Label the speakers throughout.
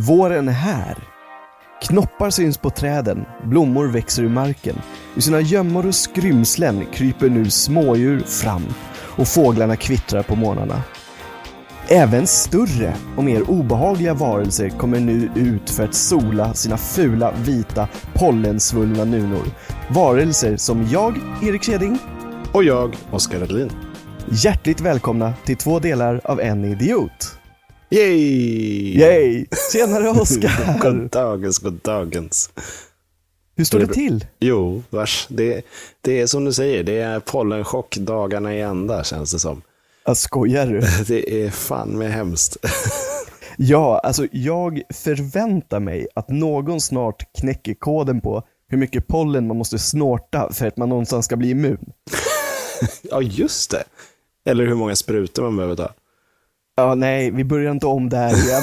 Speaker 1: Våren är här. Knoppar syns på träden, blommor växer ur marken. Ur sina gömmor och skrymslen kryper nu smådjur fram och fåglarna kvittrar på morgnarna. Även större och mer obehagliga varelser kommer nu ut för att sola sina fula, vita, pollensvullna nunor. Varelser som jag, Erik Keding,
Speaker 2: Och jag, Oskar Edlin.
Speaker 1: hjärtligt välkomna till två delar av En Idiot.
Speaker 2: Yay!
Speaker 1: Yay! Tjenare Oskar!
Speaker 2: God dagens, god dagens.
Speaker 1: Hur står det till?
Speaker 2: Jo, vars. Det, det är som du säger, det är pollenchock dagarna i ända känns det som.
Speaker 1: Jag skojar du?
Speaker 2: Det är fan med hemskt.
Speaker 1: Ja, alltså jag förväntar mig att någon snart knäcker koden på hur mycket pollen man måste snorta för att man någonstans ska bli immun.
Speaker 2: Ja, just det. Eller hur många sprutor man behöver ta.
Speaker 1: Ja, nej, vi börjar inte om där igen.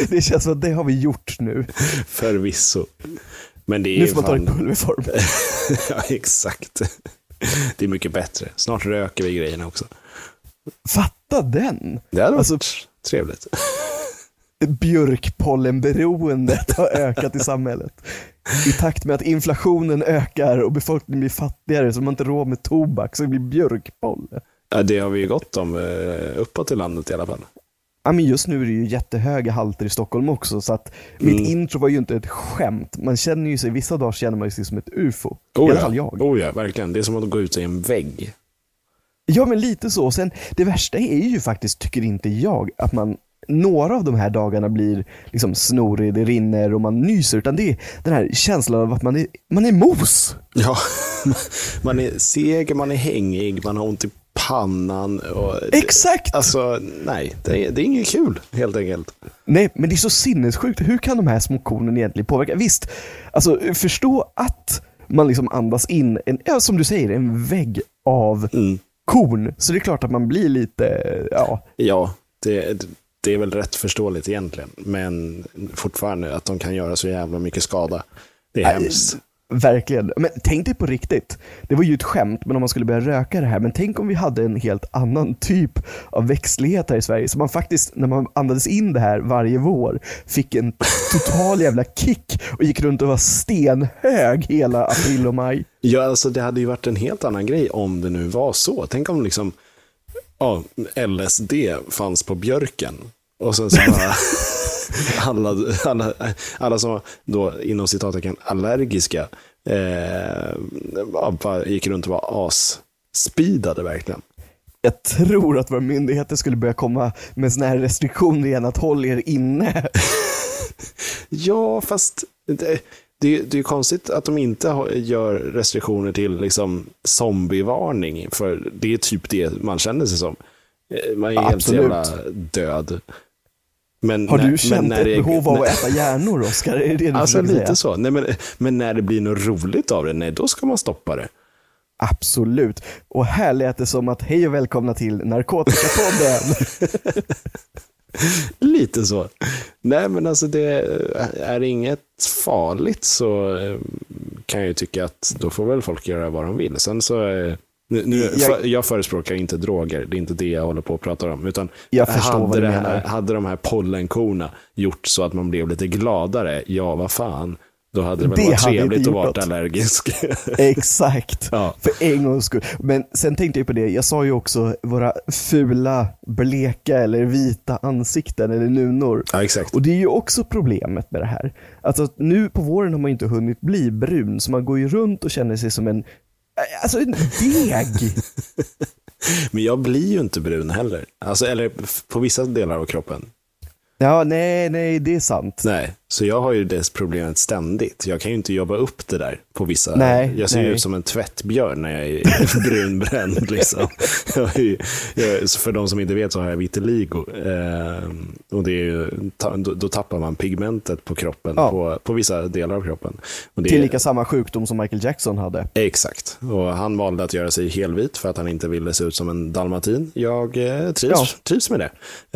Speaker 1: det känns som att det har vi gjort nu.
Speaker 2: Förvisso. Men det är
Speaker 1: Nu får man ta det pulverform.
Speaker 2: ja, exakt. Det är mycket bättre. Snart röker vi grejerna också.
Speaker 1: Fatta den!
Speaker 2: Det hade varit
Speaker 1: Alltså-
Speaker 2: trevligt.
Speaker 1: Björkpollenberoendet har ökat i samhället. I takt med att inflationen ökar och befolkningen blir fattigare så man inte råd med tobak så det blir björkpollen.
Speaker 2: Det har vi ju gott om eh, uppåt i landet i alla fall.
Speaker 1: Ja, men just nu är det ju jättehöga halter i Stockholm också, så att mitt
Speaker 2: Mm.
Speaker 1: intro var ju inte ett skämt. Man känner ju sig, vissa dagar känner man sig som ett ufo. I
Speaker 2: Oh
Speaker 1: alla
Speaker 2: ja.
Speaker 1: fall jag.
Speaker 2: Oh ja, verkligen. Det är som att gå ut i en vägg.
Speaker 1: Ja, men lite så. Sen, det värsta är ju faktiskt, tycker inte jag, att man några av de här dagarna blir liksom snorig, det rinner och man nyser, utan det är den här känslan av att man är, man är mos.
Speaker 2: Ja, man är seg, man är hängig, man har ont i pannan. Och
Speaker 1: Exakt!
Speaker 2: Alltså, nej, det är, det är inget kul helt enkelt.
Speaker 1: Nej, men det är så sinnessjukt. Hur kan de här små kornen egentligen påverka? Visst, alltså förstå att man liksom andas in, en, som du säger, en vägg av
Speaker 2: Mm.
Speaker 1: korn. Så det är klart att man blir lite, ja,
Speaker 2: Ja, det, det är väl rätt förståeligt egentligen. Men fortfarande att de kan göra så jävla mycket skada. Det är hemskt.
Speaker 1: Verkligen. Men tänk dig på riktigt. Det var ju ett skämt, men om man skulle börja röka det här. Men tänk om vi hade en helt annan typ av växtlighet här i Sverige. Så man faktiskt, när man andades in det här varje vår, fick en total jävla kick och gick runt och var stenhög hela april och maj.
Speaker 2: Ja, alltså det hade ju varit en helt annan grej om det nu var så. Tänk om liksom ja, LSD fanns på björken. Och sen så bara alla, alla, alla som var då inom citattecken allergiska eh, ja, gick runt och var as-speedade verkligen.
Speaker 1: Jag tror att våra myndigheter skulle börja komma med såna här restriktioner igen, att håll er inne.
Speaker 2: Ja, fast det, det, det är konstigt att de inte gör restriktioner till liksom zombievarning. För det är typ det man känner sig som. Eh, Man är helt
Speaker 1: Absolut.
Speaker 2: jävla död. Men
Speaker 1: Har
Speaker 2: när-
Speaker 1: du känt ett
Speaker 2: det-
Speaker 1: behov av
Speaker 2: när-
Speaker 1: att äta hjärnor, Oskar? Är det det
Speaker 2: Alltså lite
Speaker 1: säga?
Speaker 2: så. Nej, men, men när det blir något roligt av det, nej då ska man stoppa det.
Speaker 1: Absolut. Och här lät det som att hej och välkomna till Narkotikapodden.
Speaker 2: Lite så. Nej men alltså det är inget farligt så eh, kan jag ju tycka att då får väl folk göra vad de vill. Sen så, eh, nu, nu,
Speaker 1: Jag-
Speaker 2: jag, förespråkar inte droger, det är inte det jag håller på att prata om. Utan
Speaker 1: Jag
Speaker 2: hade, det här, hade de här pollenkorna gjort så att man blev lite gladare, ja vad fan. Då hade det väl
Speaker 1: Det
Speaker 2: varit trevligt att vara allergisk.
Speaker 1: Exakt.
Speaker 2: Ja.
Speaker 1: För en gångs skull. Men sen tänkte jag på det, jag sa ju också våra fula, bleka eller vita ansikten eller nunor.
Speaker 2: ja, exakt.
Speaker 1: Och det är ju också problemet med det här. Alltså nu på våren har man inte hunnit bli brun, så man går ju runt och känner sig som en, alltså en deg.
Speaker 2: Men jag blir ju inte brun heller. Alltså, eller på vissa delar av kroppen.
Speaker 1: Ja, nej, nej, det är sant.
Speaker 2: Nej, så jag har ju det problemet ständigt. Jag kan ju inte jobba upp det där på vissa.
Speaker 1: Nej,
Speaker 2: jag ser ju
Speaker 1: nej.
Speaker 2: ut som en tvättbjörn när jag är brunbränd. Liksom. Jag är, jag, för de som inte vet så har jag vitiligo. Eh, och det är ju, ta, då, då tappar man pigmentet på kroppen,
Speaker 1: Ja.
Speaker 2: på, på vissa delar av kroppen. Och det är-
Speaker 1: Tillika samma sjukdom som Michael Jackson hade.
Speaker 2: Exakt, och han valde att göra sig helvit för att han inte ville se ut som en dalmatin. Jag eh, trivs,
Speaker 1: Ja.
Speaker 2: trivs med det.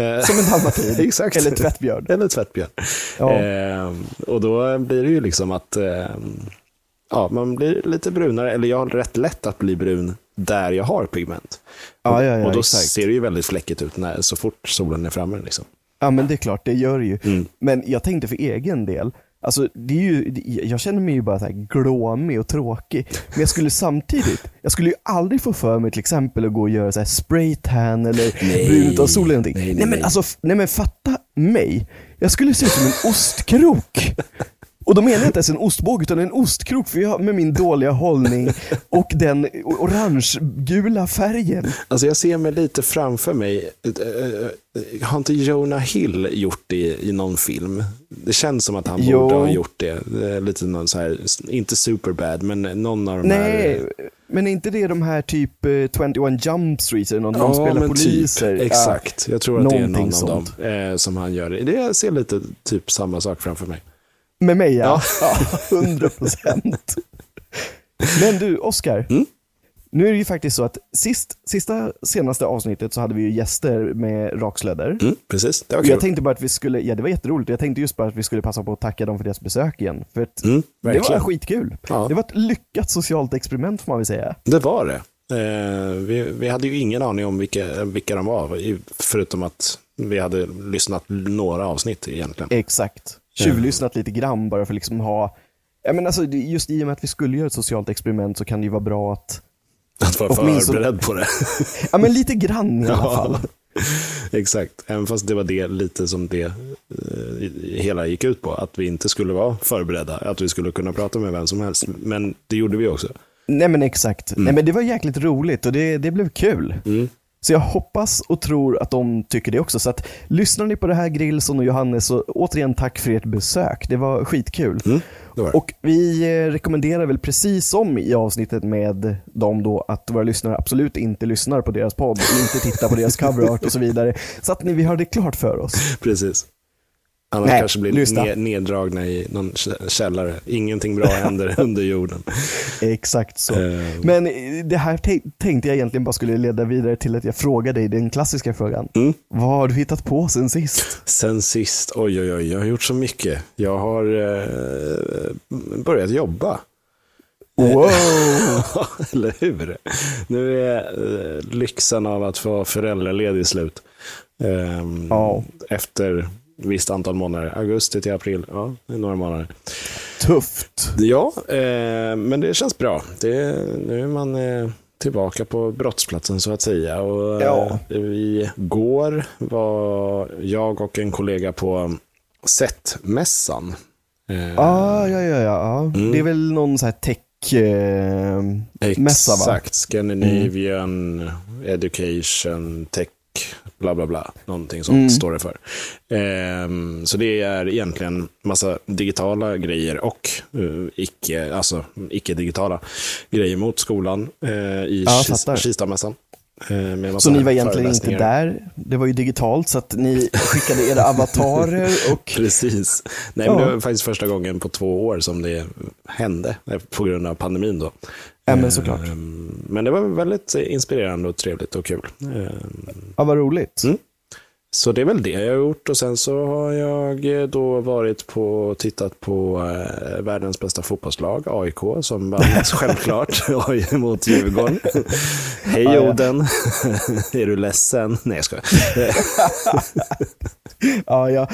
Speaker 2: Eh,
Speaker 1: Som en dalmatin.
Speaker 2: Exakt.
Speaker 1: Eller tvättbjörn.
Speaker 2: Eller tvättbjörn.
Speaker 1: Ja.
Speaker 2: Eh, och då blir det ju liksom att eh, ja, man blir lite brunare, eller jag har rätt lätt att bli brun där jag har pigment.
Speaker 1: Ja, ja, ja,
Speaker 2: och då
Speaker 1: exakt.
Speaker 2: ser det ju väldigt fläckigt ut när, så fort solen är framme. Liksom.
Speaker 1: Ja men det är klart, det gör det ju.
Speaker 2: Mm.
Speaker 1: Men jag tänkte för egen del, alltså det är ju, jag känner mig ju bara så här glåmig och tråkig. Men jag skulle samtidigt, jag skulle ju aldrig få för mig till exempel att gå och göra så här spraytan eller brun utav sol eller någonting.
Speaker 2: Nej,
Speaker 1: Nej,
Speaker 2: nej,
Speaker 1: men alltså, nej men fatta mig. Jag skulle se ut som en ostkrok. Och då menar jag inte ens en ostbåge utan en ostkrok för jag med min dåliga hållning och den orange-gula färgen.
Speaker 2: Alltså jag ser mig lite framför mig. eh, eh, Har inte Jonah Hill gjort det i någon film? Det känns som att han
Speaker 1: Jo.
Speaker 2: borde ha gjort det. lite någon så här, inte superbad, men någon av de här.
Speaker 1: Nej, men är inte det de här typ eh, 21 Jump Street eller någon, de spelar
Speaker 2: men
Speaker 1: poliser?
Speaker 2: Typ, exakt, jag tror att det är någon
Speaker 1: någonting
Speaker 2: av dem
Speaker 1: sånt.
Speaker 2: eh, som han gör. det. Det jag ser lite typ samma sak framför mig.
Speaker 1: Ja, med mig ja. ja. 100 procent. Men du, Oscar.
Speaker 2: Mm?
Speaker 1: Nu är det ju faktiskt så att sist, sista senaste avsnittet så hade vi ju gäster med rakslödder.
Speaker 2: Mm, precis, det var kul.
Speaker 1: Jag tänkte bara att vi skulle, ja det var jätteroligt, jag tänkte just bara att vi skulle passa på att tacka dem för deras besök igen. För att
Speaker 2: Mm,
Speaker 1: det var skitkul.
Speaker 2: Ja.
Speaker 1: Det var ett lyckat socialt experiment får man väl säga.
Speaker 2: Det var det. Eh, vi, vi hade ju ingen aning om vilka, vilka de var, förutom att vi hade lyssnat några avsnitt egentligen.
Speaker 1: Exakt. Tjuvlyssnat lite grann bara för liksom ha, ja men alltså just i och med att vi skulle göra ett socialt experiment så kan det ju vara bra att,
Speaker 2: Att vara förberedd på det.
Speaker 1: ja men lite grann i alla
Speaker 2: Ja.
Speaker 1: fall.
Speaker 2: Exakt, även fast det var det lite som det eh, hela gick ut på. Att vi inte skulle vara förberedda, att vi skulle kunna prata med vem som helst. Men det gjorde vi också.
Speaker 1: Nej men exakt. Nej men det var jäkligt roligt och det, det blev kul.
Speaker 2: Mm.
Speaker 1: Så jag hoppas och tror att de tycker det också. Så att lyssnar ni på det här Grillson och Johannes så återigen tack för ert besök. Det var skitkul.
Speaker 2: Mm, det var.
Speaker 1: Och vi eh, rekommenderar väl precis som i avsnittet med dem då att våra lyssnare absolut inte lyssnar på deras podd, inte tittar på deras cover art och så vidare. Så att ni, vi har det klart för oss.
Speaker 2: Precis. Annars
Speaker 1: Nej,
Speaker 2: kanske blir
Speaker 1: lyssna.
Speaker 2: ned, neddragna i någon kä- källare. Ingenting bra händer under jorden.
Speaker 1: Exakt så.
Speaker 2: Eh,
Speaker 1: Men eh, det här te- tänkte jag egentligen bara skulle leda vidare till att jag frågar dig den klassiska frågan.
Speaker 2: Mm.
Speaker 1: Vad har du hittat på sen sist?
Speaker 2: Sen sist, oj oj oj, jag har gjort så mycket. Jag har eh, börjat jobba.
Speaker 1: Wow!
Speaker 2: Eller hur? Nu är eh, lyxen av att få föräldraledig slut. Ehm,
Speaker 1: Ja.
Speaker 2: Efter ett visst antal månader. Augusti till april. Ja, det är några månader.
Speaker 1: Tufft.
Speaker 2: Ja, eh, men det känns bra. Det, nu är man eh, tillbaka på brottsplatsen så att säga. Och,
Speaker 1: Ja.
Speaker 2: eh, igår var jag och en kollega på SET-mässan. Eh,
Speaker 1: Ah, ja, ja, ja. ja.
Speaker 2: Mm.
Speaker 1: Det är väl någon så här tech eh, mässa va?
Speaker 2: Exakt, Scandinavian Education Tech, bla bla bla. Någonting sånt
Speaker 1: Mm.
Speaker 2: står det för. Ehm, så det är egentligen massa digitala grejer och uh, icke, alltså, icke-digitala grejer mot skolan uh, i
Speaker 1: Ja,
Speaker 2: Kis-. Kistamässan. Eh, massa
Speaker 1: Så ni var egentligen inte där, det var ju digitalt så att ni skickade era avatarer och
Speaker 2: Precis. Nej, men
Speaker 1: Ja.
Speaker 2: det var faktiskt första gången på två år som det hände eh, på grund av pandemin. Då.
Speaker 1: Ja, men såklart.
Speaker 2: Ehm, Men det var väldigt inspirerande och trevligt och kul.
Speaker 1: Ja, vad roligt.
Speaker 2: Mm. Så det är väl det jag har gjort och sen så har jag eh, då varit på tittat på eh, världens bästa fotbollslag, AIK, som vann självklart mot Djurgården. Hej
Speaker 1: ja.
Speaker 2: Oden, är du ledsen? Nej jag skojar.
Speaker 1: Ja, ja.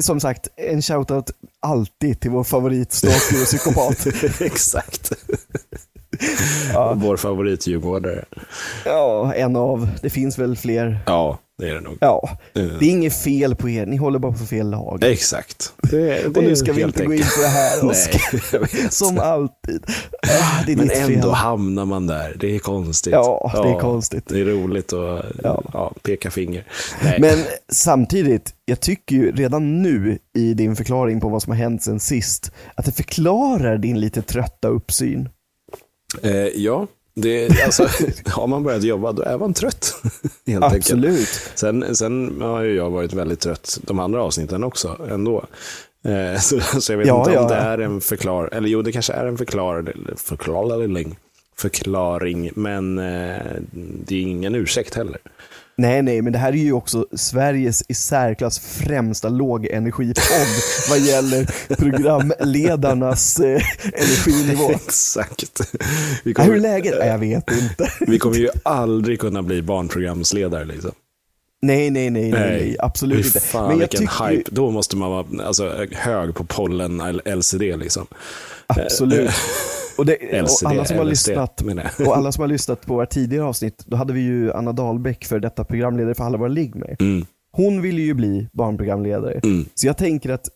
Speaker 1: Som sagt, en shoutout alltid till vår favoritstalker och psykopat.
Speaker 2: Exakt.
Speaker 1: Ja.
Speaker 2: Vår favorit djurgårdare.
Speaker 1: Ja, en av. Det finns väl fler.
Speaker 2: Ja, det är det nog.
Speaker 1: Ja, det är inget fel på er, ni håller bara på fel lag.
Speaker 2: Exakt. Det, det
Speaker 1: Och nu ska vi inte gå in
Speaker 2: enkelt.
Speaker 1: på det här.
Speaker 2: Nej.
Speaker 1: Som alltid. Ah, det är
Speaker 2: Men ändå
Speaker 1: fel.
Speaker 2: hamnar man där. Det är konstigt.
Speaker 1: Ja, det är konstigt.
Speaker 2: Det är roligt att
Speaker 1: Ja.
Speaker 2: ja. peka finger. Nej.
Speaker 1: Men samtidigt, jag tycker ju redan nu i din förklaring på vad som har hänt sen sist, att det förklarar din lite trötta uppsyn.
Speaker 2: Eh, ja, det, alltså, har man börjat jobba då är man trött. Helt enkelt.
Speaker 1: Absolut.
Speaker 2: Sen, sen har ju jag varit väldigt trött de andra avsnitten också ändå. Eh, så, så jag vet
Speaker 1: Ja,
Speaker 2: inte om
Speaker 1: ja.
Speaker 2: det är en förklar, eller jo det kanske är en förklar, förklaring, förklaring, men eh, det är ingen ursäkt heller.
Speaker 1: Nej, nej, men det här är ju också Sveriges i särklass främsta lågenergipodd vad gäller programledarnas eh, energinivå.
Speaker 2: Exakt. Vi
Speaker 1: Ja, hur är
Speaker 2: kommer,
Speaker 1: läget? Nej, jag vet inte.
Speaker 2: vi kommer ju aldrig kunna bli barnprogramsledare liksom.
Speaker 1: Nej, nej, nej, nej, nej, absolut
Speaker 2: Fy
Speaker 1: inte.
Speaker 2: Fan,
Speaker 1: Men jag
Speaker 2: vilken
Speaker 1: tycker
Speaker 2: hype. Då måste man vara alltså, hög på pollen LCD liksom.
Speaker 1: Absolut. Och, det, och alla som har lyssnat
Speaker 2: jag.
Speaker 1: och alla som har lyssnat på våra tidigare avsnitt, då hade vi ju Anna Dahlbäck för detta programledare för alla våra ligg med.
Speaker 2: Mm,
Speaker 1: Hon ville ju bli barnprogramledare.
Speaker 2: mm.
Speaker 1: Så jag tänker att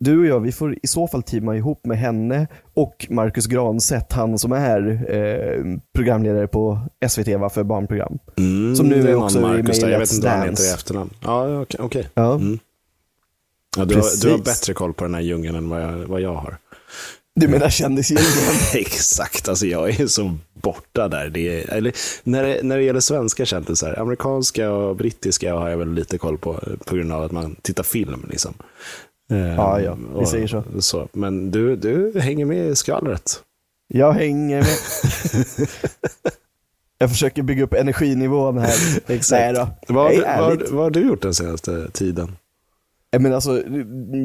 Speaker 1: du och jag, vi får i så fall teama ihop med henne och Marcus Granstedt, han som är eh, programledare på SVT va, för barnprogram.
Speaker 2: Mm,
Speaker 1: Som nu är också i
Speaker 2: Marcus där. Jag vet
Speaker 1: Let's
Speaker 2: inte vad han heter i efternamn. Ja, okej. okej.
Speaker 1: Ja.
Speaker 2: Mm. Ja, du, har, du har bättre koll på den här djungeln än vad jag, vad jag har.
Speaker 1: Du menar kändisgängen?
Speaker 2: Exakt, alltså jag är så borta där. Det är, eller, när, det, när det gäller svenska kändisar, amerikanska och brittiska har jag väl lite koll på på grund av att man tittar film. Liksom. Eh,
Speaker 1: Ja, ja, vi
Speaker 2: och-
Speaker 1: säger så.
Speaker 2: så. Men du, du hänger med i skvallret.
Speaker 1: Jag hänger med. jag försöker bygga upp energinivån här. Nej då.
Speaker 2: Vad, har
Speaker 1: Nej,
Speaker 2: vad, har du gjort den senaste tiden?
Speaker 1: Menar alltså,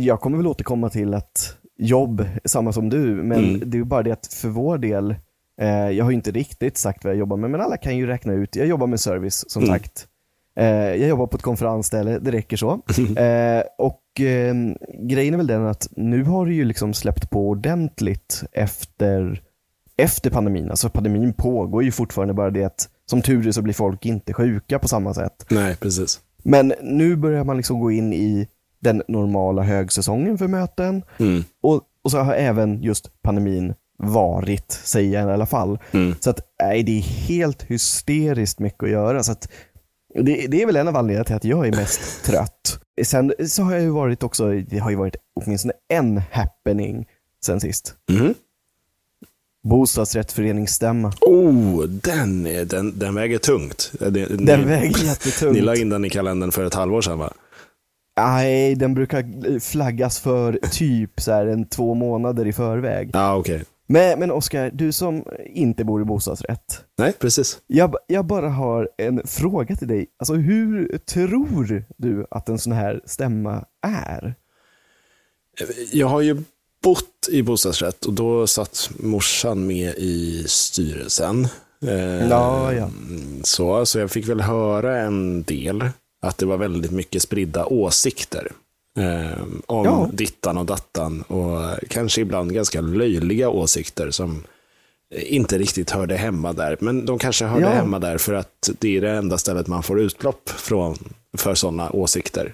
Speaker 1: jag kommer väl återkomma till att jobb samma som du, men
Speaker 2: Mm.
Speaker 1: det är bara det att för vår del, eh, jag har ju inte riktigt sagt vad jag jobbar med, men alla kan ju räkna ut. Jag jobbar med service, som
Speaker 2: Mm.
Speaker 1: sagt. Eh, jag jobbar på ett konferensställe, det räcker så. Eh, och eh, grejen är väl den att nu har det ju liksom släppt på ordentligt efter, efter pandemin. Alltså pandemin pågår ju fortfarande, bara det att som tur är så blir folk inte sjuka på samma sätt.
Speaker 2: Nej, precis.
Speaker 1: Men nu börjar man liksom gå in i den normala högsäsongen för möten
Speaker 2: Mm.
Speaker 1: och, och så har även just pandemin varit, säger jag i alla fall.
Speaker 2: Mm.
Speaker 1: Så att nej, det är helt hysteriskt mycket att göra. Så att, det, det är väl en av anledningarna till att jag är mest trött. Sen så har jag ju varit också, det har ju varit åtminstone en happening sen sist.
Speaker 2: Mhm.
Speaker 1: Bostadsrättsföreningsstämma.
Speaker 2: Oh, den, är, den, den väger tungt. Det-
Speaker 1: Den
Speaker 2: ni,
Speaker 1: väger
Speaker 2: Ni
Speaker 1: jättetungt.
Speaker 2: la in den i kalendern för ett halvår sedan va?
Speaker 1: Nej, den brukar flaggas för typ så här en två månader i förväg.
Speaker 2: Ja, okej.
Speaker 1: Men, men Oskar, du som inte bor i bostadsrätt.
Speaker 2: Nej, precis.
Speaker 1: Jag, jag bara har en fråga till dig. Alltså hur tror du att en sån här stämma är?
Speaker 2: Jag har ju bott i bostadsrätt och då satt morsan med i styrelsen. Eh,
Speaker 1: Ja, ja.
Speaker 2: Så, så jag fick väl höra en del att det var väldigt mycket spridda åsikter. Eh, om
Speaker 1: Ja.
Speaker 2: dittan och dattan och kanske ibland ganska löjliga åsikter som inte riktigt hörde hemma där. Men de kanske hörde
Speaker 1: Ja.
Speaker 2: hemma där för att det är det enda stället man får utlopp från för sådana åsikter.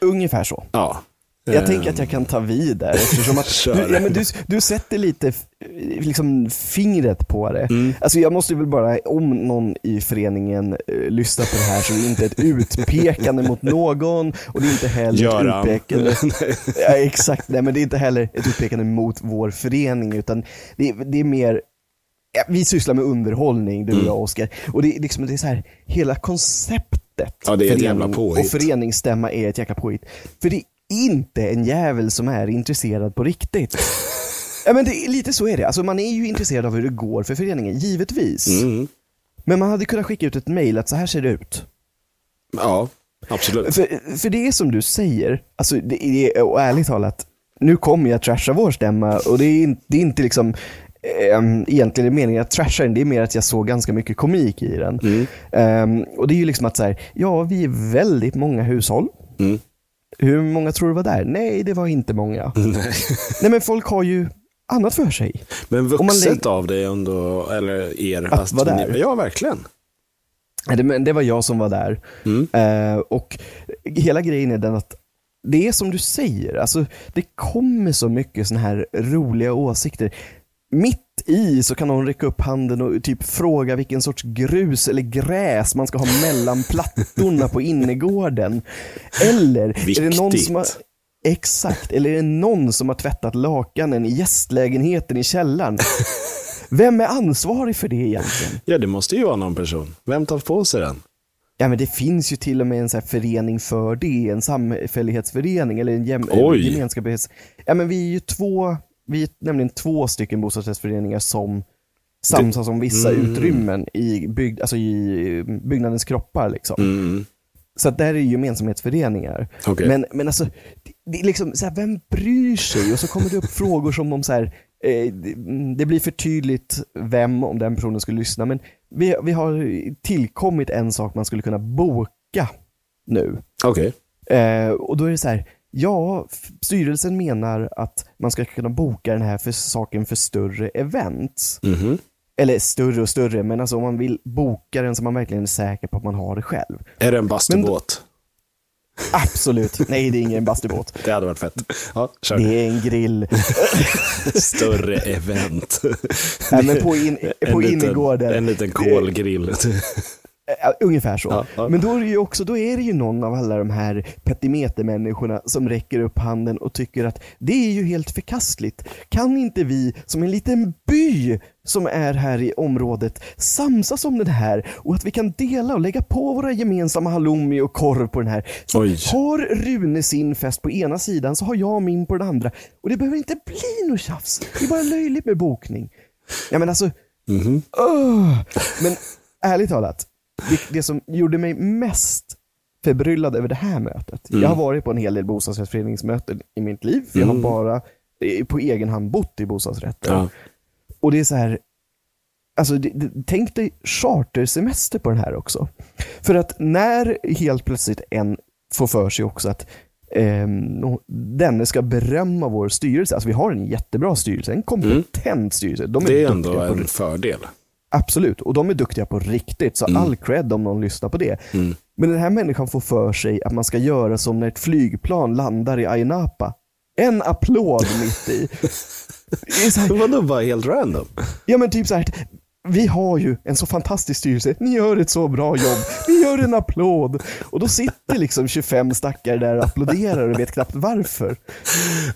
Speaker 1: Ungefär så.
Speaker 2: Ja.
Speaker 1: Jag tänker att jag kan ta vid där eftersom att du, ja, men du, du sätter lite liksom fingret på det.
Speaker 2: Mm.
Speaker 1: Alltså jag måste väl bara, om någon i föreningen eh, lyssnar på det här så är det inte ett utpekande mot någon och det är inte heller
Speaker 2: Göran.
Speaker 1: ett utpekande Ja, exakt, nej men det är inte heller ett utpekande mot vår förening utan det, är- det är mer ja, vi sysslar med underhållning, du och
Speaker 2: Mm.
Speaker 1: jag Oskar. Och det, är liksom, det är så här, hela konceptet
Speaker 2: Ja, det är ett jävla påhitt.
Speaker 1: och föreningsstämma är ett jäkla påhitt. För det inte en jävel som är intresserad på riktigt. ja men det, lite så är det. Alltså man är ju intresserad av hur det går för föreningen, givetvis.
Speaker 2: Mm.
Speaker 1: Men man hade kunnat skicka ut ett mail att så här ser det ut.
Speaker 2: Ja, absolut.
Speaker 1: För, för det är som du säger, alltså det är, och ärligt talat, nu kommer jag trasha vår stämma och det är, inte- det är inte liksom Um, egentligen är meningen att trasha den, det är mer att jag såg ganska mycket komik i den.
Speaker 2: Mm.
Speaker 1: Ehm, och det är ju liksom att så här, ja vi är väldigt många hushåll.
Speaker 2: Mm.
Speaker 1: Hur många tror du var där? Nej, det var inte många.
Speaker 2: Nej.
Speaker 1: Nej men folk har ju annat för sig.
Speaker 2: Men vuxet av det ändå, eller er.
Speaker 1: Att vara där?
Speaker 2: Ja, verkligen.
Speaker 1: Det, men det var jag som var där.
Speaker 2: Mm.
Speaker 1: Eh, och hela grejen är den att det är som du säger, alltså det kommer så mycket såna här roliga åsikter. Mitt i så kan någon räcka upp handen och typ fråga vilken sorts grus eller gräs man ska ha mellan plattorna på innergården. Eller är det någon som har, exakt, eller är det någon som har tvättat lakanen i gästlägenheten i källaren? Vem är ansvarig för det egentligen?
Speaker 2: Ja, det måste ju vara någon person. Vem tar på sig den?
Speaker 1: Ja men det finns ju till och med en så här förening för det, en samfällighetsförening eller en jäm-
Speaker 2: Oj.
Speaker 1: gemenskaps... Ja men vi är ju två, vi är nämligen två stycken bostadsrättsföreningar som samsas om vissa
Speaker 2: Mm.
Speaker 1: utrymmen i, bygg, alltså i byggnadens kroppar liksom.
Speaker 2: Mm.
Speaker 1: Så att där är det gemensamhetsföreningar.
Speaker 2: Okej.
Speaker 1: Men, men alltså, det, det är liksom, så här, vem bryr sig? Och så kommer det upp frågor som om så här, eh, det, det blir för tydligt vem, om den personen skulle lyssna, men vi, vi har tillkommit en sak man skulle kunna boka nu.
Speaker 2: Okej.
Speaker 1: Eh, och då är det så här, ja, styrelsen menar att man ska kunna boka den här för saken för större events.
Speaker 2: Mhm.
Speaker 1: Eller större och större, men alltså om man vill boka den så man verkligen är säker på att man har det själv.
Speaker 2: Är det en bastubåt?
Speaker 1: Absolut. Nej, det är ingen bastubåt.
Speaker 2: Det hade varit fett. Ja, kör.
Speaker 1: Det är en grill.
Speaker 2: Större event.
Speaker 1: Nej, men på, in,
Speaker 2: En
Speaker 1: på
Speaker 2: liten-
Speaker 1: innergården.
Speaker 2: En liten kolgrill.
Speaker 1: Ja, ungefär så.
Speaker 2: Ja, ja.
Speaker 1: Men då är, det ju också, då är det ju någon av alla de här petimetermänniskorna som räcker upp handen och tycker att det är ju helt förkastligt. Kan inte vi, som en liten by som är här i området, samsas om det här och att vi kan dela och lägga på våra gemensamma halloumi och korv på den här. Så
Speaker 2: Oj.
Speaker 1: har Rune sin fest på ena sidan så har jag min på den andra. Och det behöver inte bli något tjafs. Det är bara löjligt med bokning. Ja men alltså,
Speaker 2: Mhm.
Speaker 1: Ugh. Men ärligt talat, det, det som gjorde mig mest förbryllad över det här mötet. Jag har varit på en hel del bostadsrättsföreningsmöten i mitt liv. För Jag har bara eh, på egen hand bott i bostadsrätter.
Speaker 2: Ja.
Speaker 1: Och det är så här, alltså det, det, tänk dig chartersemester på den här också. För att när helt plötsligt en får för sig också att ehm, denne ska berömma vår styrelse. Alltså vi har en jättebra styrelse, en kompetent styrelse. De
Speaker 2: Det är ändå en fördel.
Speaker 1: Absolut, och de är duktiga på riktigt, så all cred om någon lyssnar på det. Men den här människan får för sig att man ska göra som när ett flygplan landar i Ayia Napa. En applåd mitt i.
Speaker 2: Vadå bara helt random?
Speaker 1: ja men typ så här, vi har ju en så fantastisk styrelse, ni gör ett så bra jobb, vi gör en applåd. Och då sitter liksom 25 stackare där och applåderar och vet knappt varför.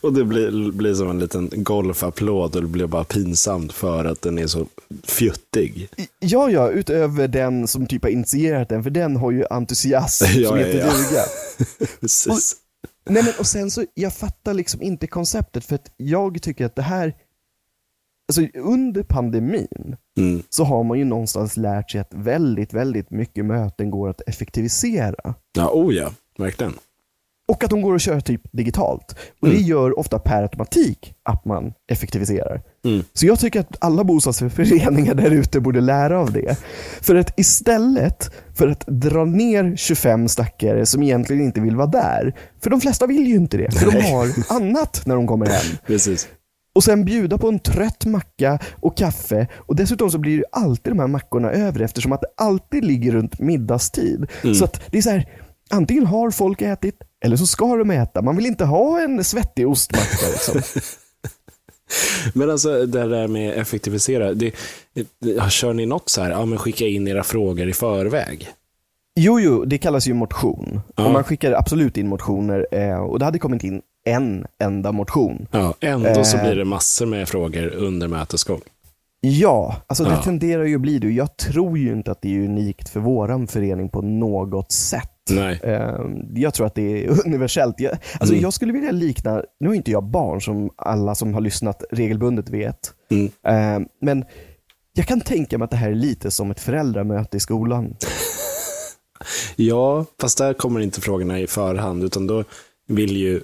Speaker 2: Och det blir, blir som en liten golfapplåd och det blir bara pinsamt för att den är så fjuttig.
Speaker 1: Ja, ja, utöver den som typ har initierat den, för den har ju entusiasm
Speaker 2: Ja,
Speaker 1: som
Speaker 2: ja,
Speaker 1: heter
Speaker 2: ja.
Speaker 1: duga.
Speaker 2: Precis.
Speaker 1: Nej men och sen så, jag fattar liksom inte konceptet för att jag tycker att det här, alltså under pandemin
Speaker 2: Mm.
Speaker 1: så har man ju någonstans lärt sig att väldigt, väldigt mycket möten går att effektivisera.
Speaker 2: Ja, oh ja, verkligen.
Speaker 1: Och att de går att köra typ digitalt. Och det gör ofta per automatik att man effektiviserar.
Speaker 2: Mm.
Speaker 1: Så jag tycker att alla bostadsföreningar där ute borde lära av det. För att istället för att dra ner 25 stackare som egentligen inte vill vara där, för de flesta vill ju inte det, för de
Speaker 2: Nej.
Speaker 1: har annat när de kommer hem.
Speaker 2: Precis.
Speaker 1: Och sen bjuda på en trött macka och kaffe och dessutom så blir ju alltid de här mackorna över eftersom att det alltid ligger runt middagstid. Så att det är så här, antingen har folk ätit eller så ska de äta. Man vill inte ha en svettig ostmacka liksom.
Speaker 2: Men alltså det där med effektivisera, det, det, kör ni något så här, ja men skicka in era frågor i förväg?
Speaker 1: Jo, jo, det kallas ju motion.
Speaker 2: Ja.
Speaker 1: Och man skickar absolut in motioner eh, och det hade kommit in en enda motion.
Speaker 2: Ja, ändå så
Speaker 1: Eh.
Speaker 2: blir det massor med frågor under mötets gång.
Speaker 1: Ja, alltså det
Speaker 2: Ja.
Speaker 1: tenderar ju att bli det. Jag tror ju inte att det är unikt för våran förening på något sätt.
Speaker 2: Nej.
Speaker 1: Eh, Jag tror att det är universellt. Jag, alltså
Speaker 2: Mm.
Speaker 1: jag skulle vilja likna, nu är inte jag barn som alla som har lyssnat regelbundet vet,
Speaker 2: Mm.
Speaker 1: Eh, men jag kan tänka mig att det här är lite som ett föräldramöte i skolan.
Speaker 2: Ja, fast där kommer inte frågorna i förhand, utan då vill ju...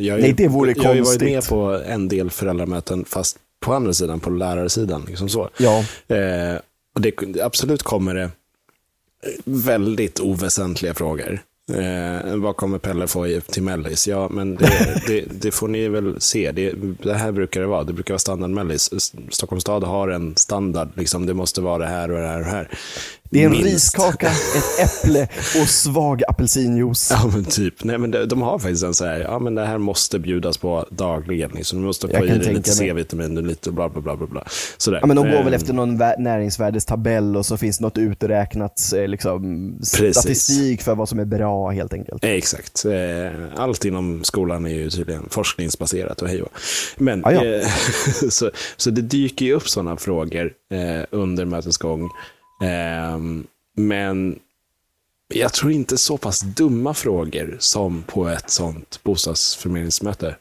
Speaker 2: jag,
Speaker 1: Nej, det vore
Speaker 2: Jag har ju varit
Speaker 1: konstigt.
Speaker 2: med på en del föräldramöten, fast på andra sidan, på lärarsidan. Liksom så.
Speaker 1: Ja,
Speaker 2: Eh, och det, absolut kommer det väldigt oväsentliga frågor. Eh, vad kommer Pelle få till mellis? Ja, men det, det, det får ni väl se. Det, det här brukar det vara. Det brukar vara standard mellis. Stockholms stad har en standard. Liksom, det måste vara det här och det här och det här.
Speaker 1: Det är en
Speaker 2: Minst.
Speaker 1: riskaka, ett äpple och svag apelsinjuice.
Speaker 2: Ja, men typ. Nej, men de, de har faktiskt en så här, ja men det här måste bjudas på dagligen. Liksom. Du måste få i dig lite. C-vitamin och lite bla bla bla bla. Sådär.
Speaker 1: Ja, men de går väl efter någon vä- näringsvärdestabell och så finns något uträknat eh, liksom,
Speaker 2: Precis.
Speaker 1: statistik för vad som är bra helt enkelt.
Speaker 2: Eh, Exakt. Eh, Allt inom skolan är ju tydligen forskningsbaserat och hej. Men
Speaker 1: Ja, ja.
Speaker 2: så, så det dyker ju upp sådana frågor under mötets gång. Ehm, men jag tror inte så pass dumma frågor som på ett sånt bostadsförmedlingsmöte.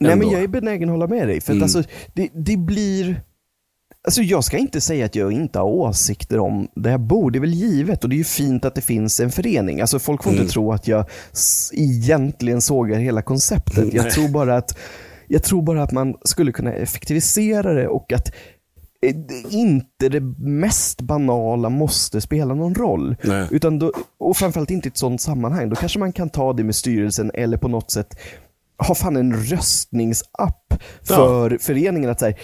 Speaker 1: Nej men jag är benägen att hålla med dig. För att
Speaker 2: Mm.
Speaker 1: alltså, det, det blir... Alltså jag ska inte säga att jag inte har åsikter om det här bor. Det är väl givet och det är ju fint att det finns en förening. Alltså folk får
Speaker 2: Mm.
Speaker 1: inte tro att jag egentligen sågar hela konceptet. Jag tror, bara att, jag tror bara att man skulle kunna effektivisera det och att inte det mest banala måste spela någon roll.
Speaker 2: Nej.
Speaker 1: Utan då, och framförallt inte i ett sånt sammanhang. Då kanske man kan ta det med styrelsen eller på något sätt ha fan en röstningsapp för föreningen. att säga,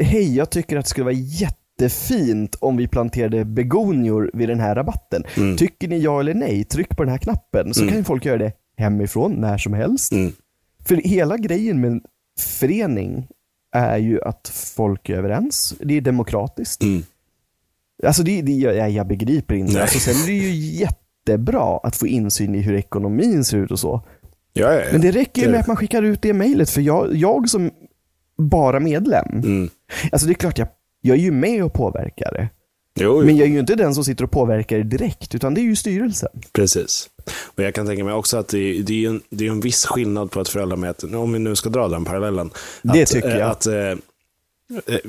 Speaker 1: hej jag tycker att det skulle vara jättefint om vi planterade begonior vid den här rabatten.
Speaker 2: Mm.
Speaker 1: Tycker ni ja eller nej, tryck på den här knappen. Så kan ju folk göra det hemifrån när som helst.
Speaker 2: Mm.
Speaker 1: För hela grejen med en förening är ju att folk är överens. Det är demokratiskt.
Speaker 2: Mm.
Speaker 1: Alltså det, det, jag, jag begriper inte.
Speaker 2: Nej.
Speaker 1: Alltså, sen är det ju jättebra att få insyn i hur ekonomin ser ut och så.
Speaker 2: Ja, ja, ja.
Speaker 1: Men det räcker ju med att man skickar ut det mejlet. För jag, jag som bara medlem,
Speaker 2: Mm.
Speaker 1: alltså det är klart jag, jag är ju med och påverkar det.
Speaker 2: Jo, jo.
Speaker 1: Men jag är ju inte den som sitter och påverkar direkt, utan det är ju styrelsen.
Speaker 2: Precis. Och jag kan tänka mig också att det, det, är, en, det är en viss skillnad på ett föräldramöte, om vi nu ska dra den parallellen.
Speaker 1: Det
Speaker 2: att,
Speaker 1: tycker
Speaker 2: eh,
Speaker 1: jag.
Speaker 2: Att eh, eh,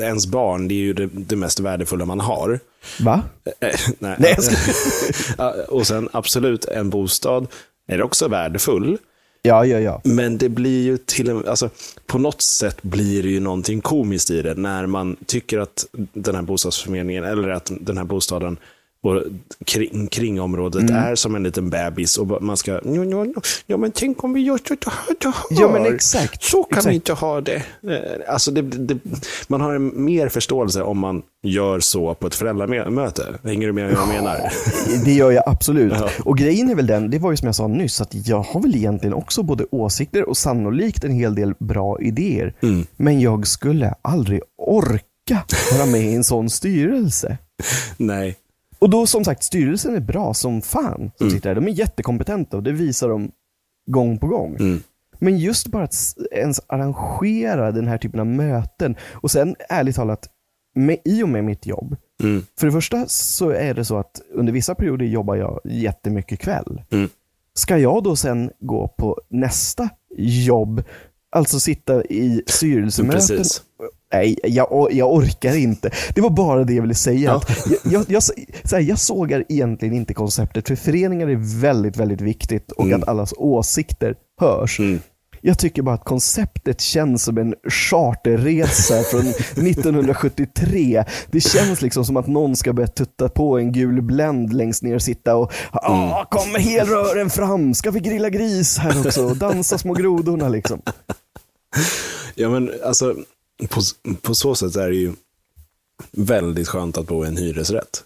Speaker 2: ens barn, det är ju det, det mest värdefulla man har.
Speaker 1: Va?
Speaker 2: Eh, nej,
Speaker 1: Nej, jag ska...
Speaker 2: Och sen absolut, en bostad är också värdefull.
Speaker 1: Ja, ja, ja.
Speaker 2: Men det blir ju till en, alltså, på något sätt blir det ju någonting komiskt i det när man tycker att den här bostadsförmedlingen eller att den här bostaden och kring, kring området
Speaker 1: Mm.
Speaker 2: är som en liten bebis och man ska, ja, ja, ja, ja men tänk om vi gör så här, så här.
Speaker 1: Ja, men exakt.
Speaker 2: Så kan
Speaker 1: exakt.
Speaker 2: vi inte ha det. Eh, Alltså det, det. Man har en mer förståelse om man gör så på ett föräldramöte. Hänger du med vad jag menar?
Speaker 1: Det gör jag absolut.
Speaker 2: Ja.
Speaker 1: Och grejen är väl den, det var ju som jag sa nyss, att jag har väl egentligen också både åsikter och sannolikt en hel del bra idéer.
Speaker 2: Mm.
Speaker 1: Men jag skulle aldrig orka vara med i en sån styrelse.
Speaker 2: Nej.
Speaker 1: Och då som sagt, styrelsen är bra som fan.
Speaker 2: Mm.
Speaker 1: Som sitter där. De är jättekompetenta och det visar de gång på gång.
Speaker 2: Mm.
Speaker 1: Men just bara att ens arrangera den här typen av möten. Och sen ärligt talat, med, i och med mitt jobb.
Speaker 2: Mm.
Speaker 1: För det första så är det så att under vissa perioder jobbar jag jättemycket kväll.
Speaker 2: Mm.
Speaker 1: Ska jag då sen gå på nästa jobb, alltså sitta i styrelsemöten? Nej, jag, jag orkar inte. Det var bara det jag ville säga.
Speaker 2: Ja.
Speaker 1: Jag, jag, jag, så här, jag sågar egentligen inte konceptet, för föreningar är väldigt, väldigt viktigt och
Speaker 2: Mm.
Speaker 1: att allas åsikter hörs.
Speaker 2: Mm.
Speaker 1: Jag tycker bara att konceptet känns som en charterresa från 1973. Det känns liksom som att någon ska börja tutta på en gul Blend längst ner och sitta och ah, kommer helrören fram, ska vi grilla gris här också och dansa små grodorna liksom.
Speaker 2: Ja, men alltså, på, på så sätt är det ju väldigt skönt att bo i en hyresrätt.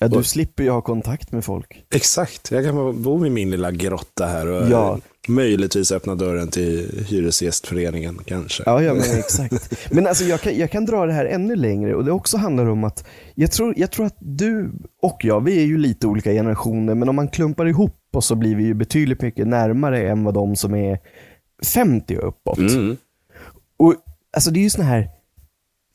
Speaker 1: Ja, du
Speaker 2: Och-
Speaker 1: slipper ju ha kontakt med folk.
Speaker 2: Exakt, jag kan bo i min lilla grotta här och
Speaker 1: Ja.
Speaker 2: möjligtvis öppna dörren till Hyresgästföreningen kanske.
Speaker 1: Ja, ja men exakt. Men alltså jag kan, jag kan dra det här ännu längre och det också handlar om att jag tror, jag tror att du och jag, vi är ju lite olika generationer, men om man klumpar ihop oss så blir vi ju betydligt mycket närmare än vad de som är 50 och uppåt.
Speaker 2: Mm.
Speaker 1: Alltså det är ju såna här,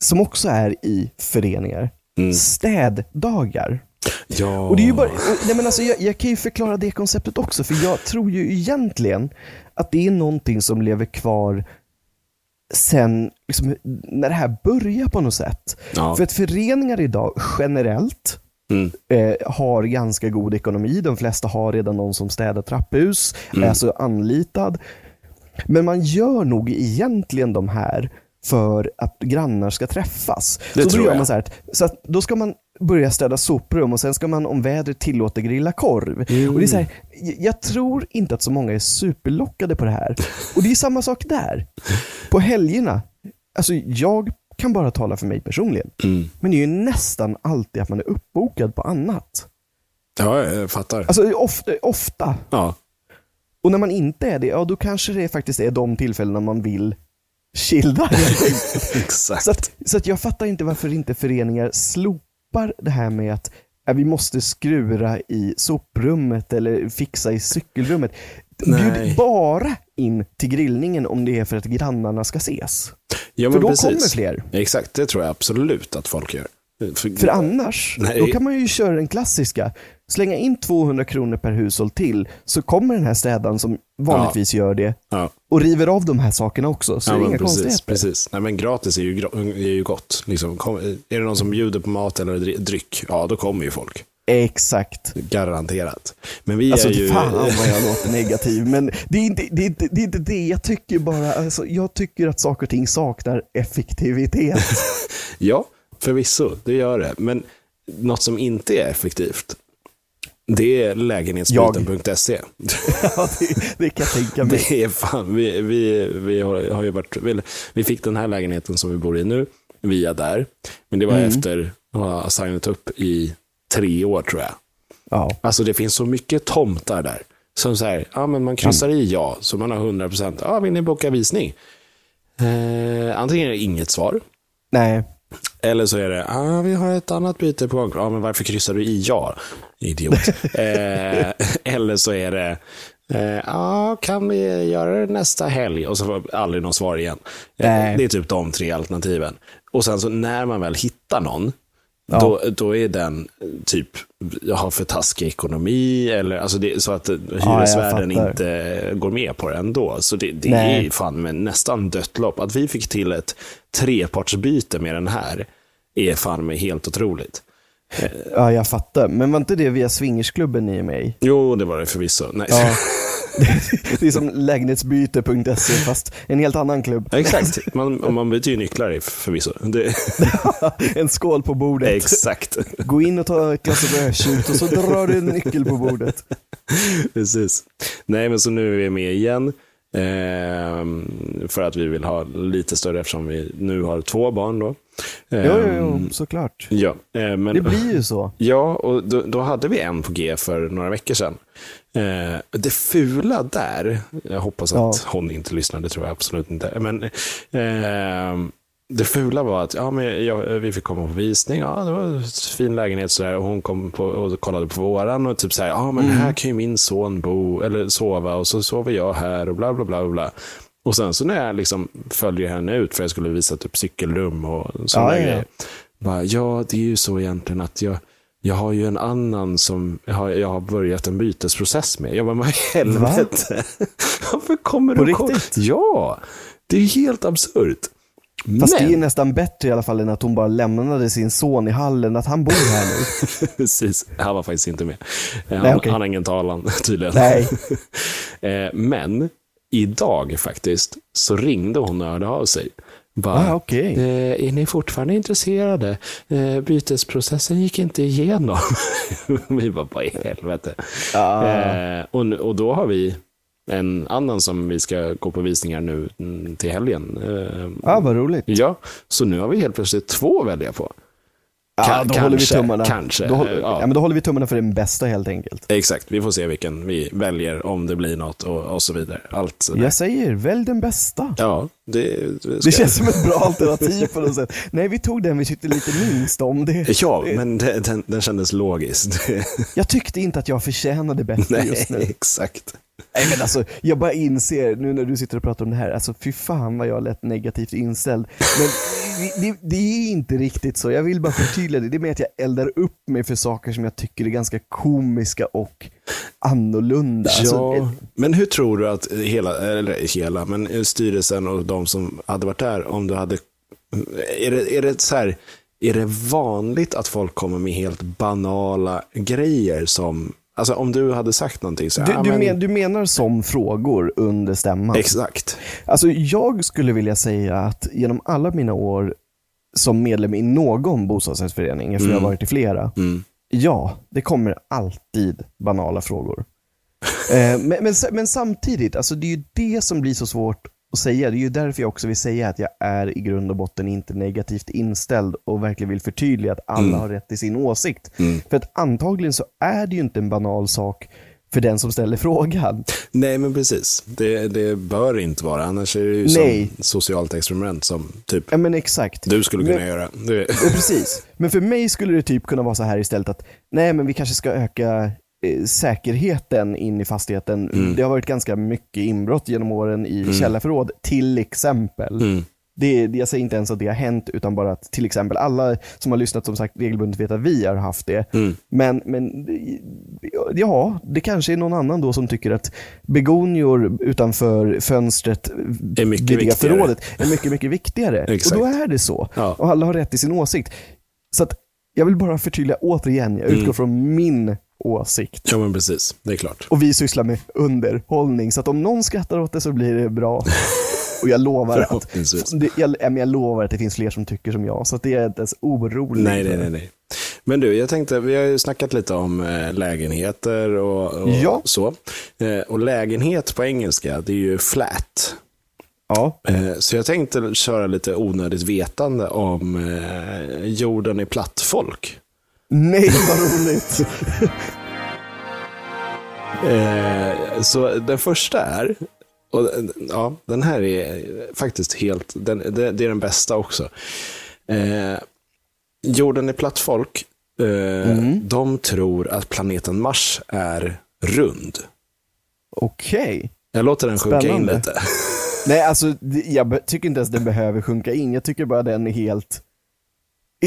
Speaker 1: som också är i föreningar,
Speaker 2: Mm.
Speaker 1: städdagar.
Speaker 2: Ja.
Speaker 1: Och det är ju bara, nej men alltså jag, jag kan ju förklara det konceptet också, för jag tror ju egentligen att det är någonting som lever kvar sen, liksom, när det här börjar på något sätt.
Speaker 2: Ja.
Speaker 1: För att föreningar idag generellt
Speaker 2: Mm.
Speaker 1: eh, har ganska god ekonomi. De flesta har redan någon som städar trapphus, är alltså anlitad. Men man gör nog egentligen de här för att grannar ska träffas.
Speaker 2: Det
Speaker 1: så då
Speaker 2: tror
Speaker 1: gör
Speaker 2: jag.
Speaker 1: man så här, så att då ska man börja städa soprum och sen ska man om vädret tillåter grilla korv. Och det är så här, jag tror inte att så många är superlockade på det här. Och det är samma sak där. På helgerna, alltså jag kan bara tala för mig personligen.
Speaker 2: Mm.
Speaker 1: Men det är ju nästan alltid att man är uppbokad på annat.
Speaker 2: ja, jag fattar.
Speaker 1: Alltså ofta, ofta.
Speaker 2: Ja.
Speaker 1: Och när man inte är det, ja då kanske det faktiskt är de tillfällena man vill chilla.
Speaker 2: Exakt.
Speaker 1: så, att, så att jag fattar inte varför inte föreningar slopar det här med att ja, vi måste skrura i soprummet eller fixa i cykelrummet.
Speaker 2: Nej.
Speaker 1: Bjud bara in till grillningen om det är för att grannarna ska ses.
Speaker 2: ja,
Speaker 1: För då
Speaker 2: precis.
Speaker 1: kommer fler.
Speaker 2: Exakt, det tror jag absolut att folk gör. För,
Speaker 1: För annars,
Speaker 2: Nej.
Speaker 1: då kan man ju köra den klassiska. Slänga in 200 kronor per hushåll till, så kommer den här städaren som vanligtvis gör det
Speaker 2: ja.
Speaker 1: och river av de här sakerna också. Så
Speaker 2: Ja,
Speaker 1: det är inga
Speaker 2: precis,
Speaker 1: konstigheter.
Speaker 2: precis. Nej, men gratis är ju, är ju gott. Liksom, kom, är det någon som bjuder på mat eller dry- dryck, ja då kommer ju folk.
Speaker 1: Exakt.
Speaker 2: Garanterat. Men vi
Speaker 1: Alltså
Speaker 2: är ju...
Speaker 1: fan vad jag låter negativ, men det är inte det. Är inte, det, är inte det. Jag tycker bara, alltså, jag tycker att saker och ting saknar effektivitet.
Speaker 2: Ja, förvisso, det gör det. Men något som inte är effektivt, det är lägenhetsbyten.se.
Speaker 1: Ja, det, det kan jag tänka mig.
Speaker 2: Det är fan, vi, vi, vi har, har ju varit, vi, vi fick den här lägenheten som vi bor i nu via där. Men det var
Speaker 1: Mm.
Speaker 2: efter att ha signat upp i tre år tror jag.
Speaker 1: Ja.
Speaker 2: Alltså det finns så mycket tomtar där. Som säger, ja men man kryssar i ja, så man har 100%. Ja, vill ni boka visning? Eh, antingen är det inget svar,
Speaker 1: Nej,
Speaker 2: eller så är det, ah, vi har ett annat byte på gång. Ja, men varför kryssar du i ja? Idiot. eh, eller så är det, eh, ah, kan vi göra det nästa helg? Och så får aldrig någon svar igen. Eh, det är typ de tre alternativen. Och sen så när man väl hittar någon,
Speaker 1: Ja.
Speaker 2: då, då är den typ, jag har för taskig ekonomi, eller alltså det, så att hyresvärden
Speaker 1: fattar.
Speaker 2: inte går med på det ändå. Så det, det är fan med nästan dött lopp. Att vi fick till ett trepartsbyte med den här är fan med helt otroligt.
Speaker 1: ja, jag fattar. Men var inte det via swingersklubben ni är med i?
Speaker 2: Jo, det var det förvisso. Nej.
Speaker 1: Ja. det är som lägenhetsbyte.se fast en helt annan klubb.
Speaker 2: Exakt, man, man byter ju nycklar förvisso. Det,
Speaker 1: en skål på bordet.
Speaker 2: exakt,
Speaker 1: Gå in och ta ett glas rödtjut och så drar du en nyckel på bordet.
Speaker 2: precis. Nej, men så nu är vi med igen. Ehm, för att vi vill ha lite större eftersom vi nu har två barn då.
Speaker 1: Jo, jo,
Speaker 2: Ehm,
Speaker 1: jo, såklart.
Speaker 2: Ja, eh, men,
Speaker 1: Det blir ju så.
Speaker 2: Ja, och då, då hade vi en på G för några veckor sedan. Eh, det fula där, jag hoppas att
Speaker 1: Ja.
Speaker 2: hon inte lyssnade, det tror jag absolut inte. Men eh, det fula var att ja, men jag, vi fick komma på visning, ja, det var en fin lägenhet sådär, och hon kom på, och kollade på våran och typ så här, ja men här kan ju min son bo eller sova och så sover jag här och bla bla bla. bla. Och sen så när jag liksom följer henne ut, för jag skulle visa typ cykelrum och sådana
Speaker 1: Ja, ja,
Speaker 2: grejer. Bara, ja, det är ju så egentligen att jag, jag har ju en annan som jag har, jag har börjat en bytesprocess med. Jag bara, vad i helvete? Varför kommer
Speaker 1: På
Speaker 2: du kom-
Speaker 1: riktigt?
Speaker 2: Ja, det är ju helt absurt.
Speaker 1: Fast
Speaker 2: Men,
Speaker 1: det är nästan bättre i alla fall än att hon bara lämnade sin son i hallen, att han bor här nu.
Speaker 2: precis, han var faktiskt inte med. Han,
Speaker 1: Nej, okej.
Speaker 2: han har ingen talan tydligen.
Speaker 1: Nej.
Speaker 2: Eh, Men idag faktiskt så ringde hon och hörde av sig. Bara,
Speaker 1: Ah, okej.
Speaker 2: eh, är ni fortfarande intresserade? Eh, bytesprocessen gick inte igenom. vi bara, vad i helvete.
Speaker 1: Ah.
Speaker 2: Eh, och, och då har vi en annan som vi ska gå på visningar nu till helgen. Eh,
Speaker 1: Ja, vad roligt.
Speaker 2: Ja, så nu har vi helt plötsligt två att välja på.
Speaker 1: Ja,
Speaker 2: Ka-
Speaker 1: då håller vi
Speaker 2: kanske,
Speaker 1: tummarna.
Speaker 2: kanske,
Speaker 1: Då,
Speaker 2: ja.
Speaker 1: ja, men då håller vi tummarna för den bästa helt enkelt.
Speaker 2: Exakt, vi får se vilken vi väljer, om det blir något och, och så vidare. Allt sådär.
Speaker 1: Jag säger, välj den bästa.
Speaker 2: Ja, det, det,
Speaker 1: Det känns som ett bra alternativ på något sätt. Nej, vi tog den vi tyckte lite minst om. Det,
Speaker 2: Ja, men det, den, den kändes logisk.
Speaker 1: Jag tyckte inte att jag förtjänade bättre
Speaker 2: Nej,
Speaker 1: just nu.
Speaker 2: exakt.
Speaker 1: Nej men alltså, jag bara inser nu när du sitter och pratar om det här, alltså fy fan vad jag lät negativt inställd. Men det, det, är inte riktigt så, jag vill bara förtydliga det. Det är mer att jag eldar upp mig för saker som jag tycker är ganska komiska och annorlunda. Alltså,
Speaker 2: Ja,
Speaker 1: eh,
Speaker 2: men hur tror du att hela, eller hela, men styrelsen och de som hade varit där, om du hade, är det, är det så här, är det vanligt att folk kommer med helt banala grejer som, alltså om du hade sagt någonting så,
Speaker 1: du,
Speaker 2: ja,
Speaker 1: du,
Speaker 2: men,
Speaker 1: men, du menar som frågor under stämman?
Speaker 2: exakt.
Speaker 1: Alltså jag skulle vilja säga att genom alla mina år som medlem i någon bostadsrättsförening, för jag har varit i flera,
Speaker 2: Mm.
Speaker 1: Ja, det kommer alltid banala frågor. eh, men, men, men samtidigt, alltså det är ju det som blir så svårt att säga. Det är ju därför jag också vill säga att jag är i grund och botten inte negativt inställd och verkligen vill förtydliga att alla har rätt i sin åsikt. För att antagligen så är det ju inte en banal sak för den som ställer frågan.
Speaker 2: Nej, men precis. Det, det bör inte vara, annars är det ju
Speaker 1: Nej.
Speaker 2: som socialt experiment som typ
Speaker 1: Ja men exakt.
Speaker 2: du skulle kunna
Speaker 1: Men-
Speaker 2: göra. Det,
Speaker 1: precis. Men för mig skulle det typ kunna vara så här istället att nej men vi kanske ska öka säkerheten in i fastigheten.
Speaker 2: Mm.
Speaker 1: Det har varit ganska mycket inbrott genom åren i källarförråd, till exempel.
Speaker 2: Mm.
Speaker 1: Det, jag säger inte ens att det har hänt, utan bara att till exempel alla som har lyssnat som sagt regelbundet vet att vi har haft det.
Speaker 2: Mm.
Speaker 1: Men, men ja, det kanske är någon annan då som tycker att begonior utanför fönstret
Speaker 2: Är mycket viktigare.
Speaker 1: förrådet är mycket, mycket viktigare. Och då är det så.
Speaker 2: Ja.
Speaker 1: Och alla har rätt i sin åsikt. Så att jag vill bara förtydliga återigen, jag utgår
Speaker 2: Mm.
Speaker 1: från min åsikt.
Speaker 2: ja, men precis. Det är klart.
Speaker 1: Och vi sysslar med underhållning, så att om någon skrattar åt det så blir det bra. Och jag lovar, att, det, jag, jag lovar att det finns fler som tycker som jag, så att det är inte ens orolig.
Speaker 2: Nej, nej, nej, nej. Men du, jag tänkte, vi har ju snackat lite om eh, lägenheter och, och
Speaker 1: Ja.
Speaker 2: så. Eh, och lägenhet på engelska, det är ju flat.
Speaker 1: Ja,
Speaker 2: Eh, så jag tänkte köra lite onödigt vetande om jorden i plattfolk.
Speaker 1: Nej vad roligt.
Speaker 2: Eh, så den första är, och ja, den här är faktiskt helt, den, det, det är den bästa också. Eh, jorden i plattfolk, eh, de tror att planeten Mars är rund.
Speaker 1: Okej.
Speaker 2: Jag låter den sjunka in
Speaker 1: Spännande.
Speaker 2: lite.
Speaker 1: Nej, alltså jag tycker inte ens den behöver sjunka in. Jag tycker bara den är helt,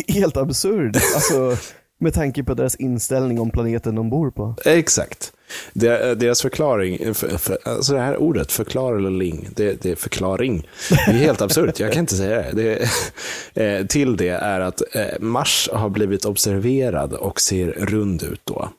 Speaker 1: helt absurd. Alltså, med tanke på deras inställning om planeten de bor på.
Speaker 2: Exakt. Eh, deras förklaring, eh, för, för, alltså det här ordet, förklar eller ling, det, det är förklaring. Det är helt absurt, jag kan inte säga det. det eh, till det är att Mars har blivit observerad och ser rund ut då.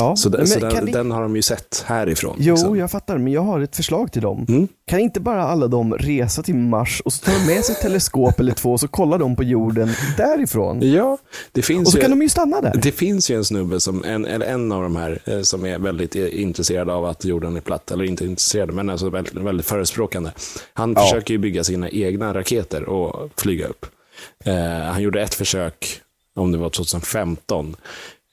Speaker 1: Ja,
Speaker 2: Så, den, så den,
Speaker 1: ni-
Speaker 2: den har de ju sett härifrån.
Speaker 1: Jo,
Speaker 2: liksom.
Speaker 1: jag fattar, men jag har ett förslag till dem.
Speaker 2: Mm.
Speaker 1: Kan inte bara alla de resa till Mars och så tar de med sig ett teleskop eller två och så kollar de på jorden därifrån?
Speaker 2: Ja, det finns
Speaker 1: Och så
Speaker 2: ju...
Speaker 1: kan de ju stanna där.
Speaker 2: Det finns ju en snubbe, som, en, eller en av de här, eh, som är väldigt eh, intresserad av att jorden är platt. Eller inte intresserad, men alltså väldigt, väldigt förespråkande. Han
Speaker 1: Ja.
Speaker 2: försöker ju bygga sina egna raketer och flyga upp. Eh, han gjorde ett försök, om det var 2015.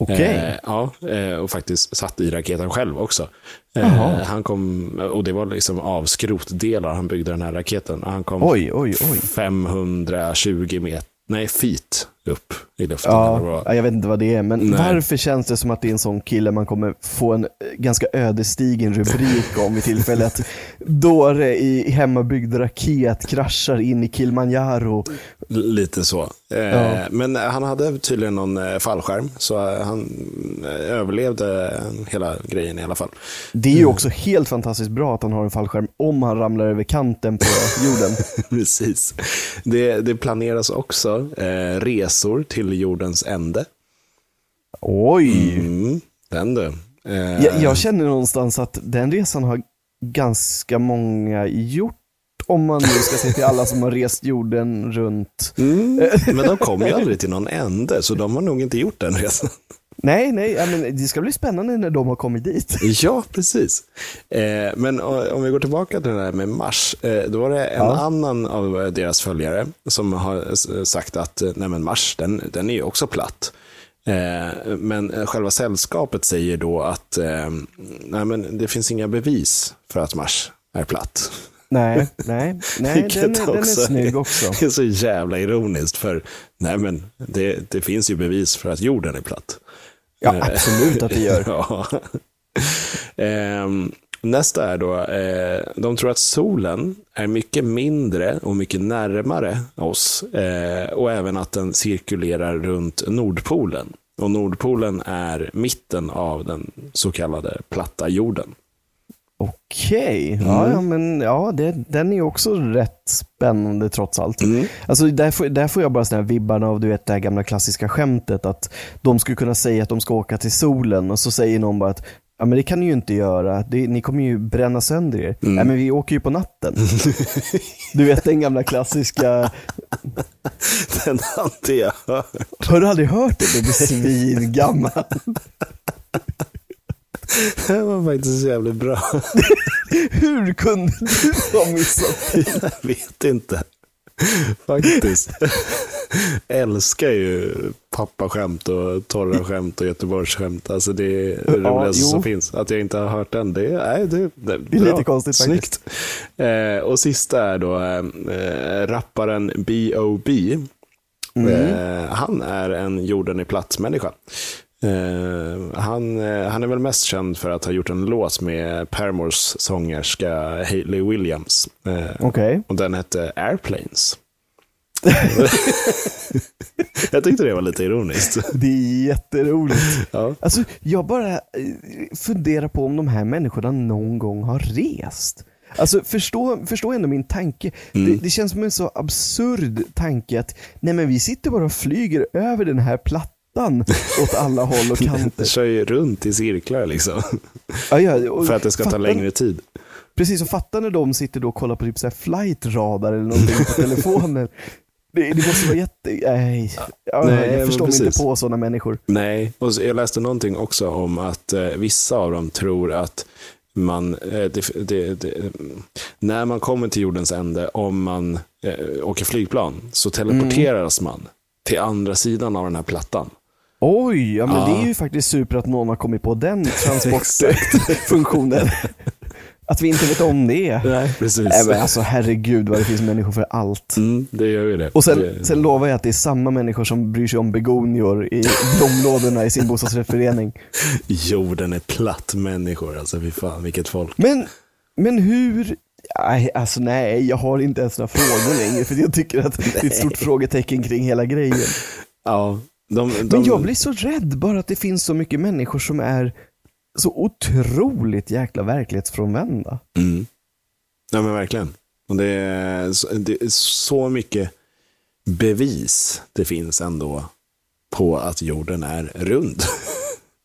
Speaker 1: Okej.
Speaker 2: Eh, ja, eh, och faktiskt satt i raketen själv också. Eh, han kom, och det var liksom av skrotdelar han byggde den här raketen. Han kom
Speaker 1: Oj, oj, oj.
Speaker 2: 520 meter, nej feet upp i luften.
Speaker 1: Ja, jag vet inte vad det är, men
Speaker 2: Nej.
Speaker 1: varför känns det som att det är en sån kille man kommer få en eh, ganska ödesdigen rubrik om vid tillfälle att dåre i hemmabyggd raket kraschar in i Kilimanjaro.
Speaker 2: Lite så. Eh,
Speaker 1: Ja.
Speaker 2: Men han hade tydligen någon eh, fallskärm, så eh, han eh, överlevde hela grejen i alla fall.
Speaker 1: Det är ju också helt fantastiskt bra att han har en fallskärm om han ramlar över kanten på jorden.
Speaker 2: Precis. Det, det planeras också eh, resor till jordens ände.
Speaker 1: Oj!
Speaker 2: Mm, den du. Eh,
Speaker 1: Jag, jag känner någonstans att den resan har ganska många gjort om man nu ska se till alla som har rest jorden runt.
Speaker 2: mm, men de kom ju aldrig till någon ände, så de har nog inte gjort den resan.
Speaker 1: Nej, nej, men det ska bli spännande när de har kommit dit.
Speaker 2: Ja, precis. Eh, men om vi går tillbaka till det här med Mars. Eh, då var det en
Speaker 1: Ja.
Speaker 2: annan av eh, deras följare som har sagt att nej men Mars, den, den är ju också platt. Men själva sällskapet säger då att nej men det finns inga bevis för att Mars är platt.
Speaker 1: Nej, nej, nej,
Speaker 2: Vilket
Speaker 1: den, är- den är
Speaker 2: också
Speaker 1: snygg också.
Speaker 2: Det är så jävla ironiskt för nej men det, det finns ju bevis för att jorden är platt.
Speaker 1: Ja, absolut att det gör.
Speaker 2: Ja. Ehm, nästa är då, eh, de tror att solen är mycket mindre och mycket närmare oss eh, och även att den cirkulerar runt Nordpolen. Och Nordpolen är mitten av den så kallade platta jorden.
Speaker 1: Okej, ja,
Speaker 2: Mm.
Speaker 1: ja, men ja, det, den är också rätt spännande trots allt.
Speaker 2: Mm.
Speaker 1: Alltså, där, får, där får jag bara såna här vibbarna av du vet, det här gamla klassiska skämtet att de skulle kunna säga att de ska åka till solen och så säger någon bara att Ja men det kan ni ju inte göra, det, ni kommer ju bränna sönder er.
Speaker 2: Mm.
Speaker 1: Nej men vi åker ju på natten. du vet den gamla klassiska,
Speaker 2: Den hade jag hört.
Speaker 1: har du aldrig hört det? Det blir svingammal.
Speaker 2: Den var faktiskt jävligt bra.
Speaker 1: Hur kunde du ha missat det?
Speaker 2: Jag vet inte. Faktiskt. Älskar ju pappaskämt och torra skämt och Göteborgsskämt. Alltså det är det
Speaker 1: Ja,
Speaker 2: roligaste
Speaker 1: jo.
Speaker 2: som finns. Att jag inte har hört den, det, nej, det, det,
Speaker 1: Det är lite konstigt
Speaker 2: Snyggt. Eh, och sista är då eh, rapparen B.O.B.
Speaker 1: Mm.
Speaker 2: Eh, han är en jorden i platt-människa. Eh, han, eh, han är väl mest känd för att ha gjort en låt med Paramores sångerska Hayley Williams. Eh,
Speaker 1: Okej.
Speaker 2: och den hette Airplanes. jag tyckte det var lite ironiskt.
Speaker 1: Det är jätteroligt.
Speaker 2: Ja.
Speaker 1: Alltså, jag bara funderar på om de här människorna någon gång har rest. Alltså förstå, förstå ändå min tanke. Det, det känns som en så absurd tanke att nej men vi sitter bara och flyger över den här platta mattan åt alla håll och kanter.
Speaker 2: kör ju runt i cirklar liksom.
Speaker 1: Ja, ja,
Speaker 2: För att det ska ta
Speaker 1: fattar-
Speaker 2: längre tid.
Speaker 1: Precis, och fatta när de sitter då och kollar på typ så här flight radar eller någonting på telefonen. Det, det måste vara jätte... Nej, ja,
Speaker 2: Nej,
Speaker 1: jag förstår mig inte på sådana människor.
Speaker 2: Nej, och jag läste någonting också om att eh, vissa av dem tror att man, eh, det, det, det, när man kommer till jordens ände, om man eh, åker flygplan, så teleporteras
Speaker 1: Mm.
Speaker 2: man till andra sidan av den här plattan.
Speaker 1: Oj, ja men
Speaker 2: Ja.
Speaker 1: det är ju faktiskt super att någon har kommit på den transportfunktionen. att vi inte vet om det.
Speaker 2: Nej, precis.
Speaker 1: Nej men alltså herregud vad det finns människor för allt.
Speaker 2: Mm, det gör ju det.
Speaker 1: Och sen,
Speaker 2: det,
Speaker 1: sen lovar jag att det är samma människor som bryr sig om begonior i blomlådorna i sin bostadsrättsförening.
Speaker 2: Jorden är platt människor, alltså fy fan vilket folk.
Speaker 1: Men, men hur, nej, alltså nej, jag har inte ens några frågor längre för jag tycker att det är ett stort frågetecken kring hela grejen.
Speaker 2: Ja, de, de,
Speaker 1: Men jag blir så rädd bara att det finns så mycket människor som är så otroligt jäkla verklighetsfrånvända.
Speaker 2: Mm. Ja men verkligen. Och det är, så- det är så mycket bevis det finns ändå på att jorden är rund.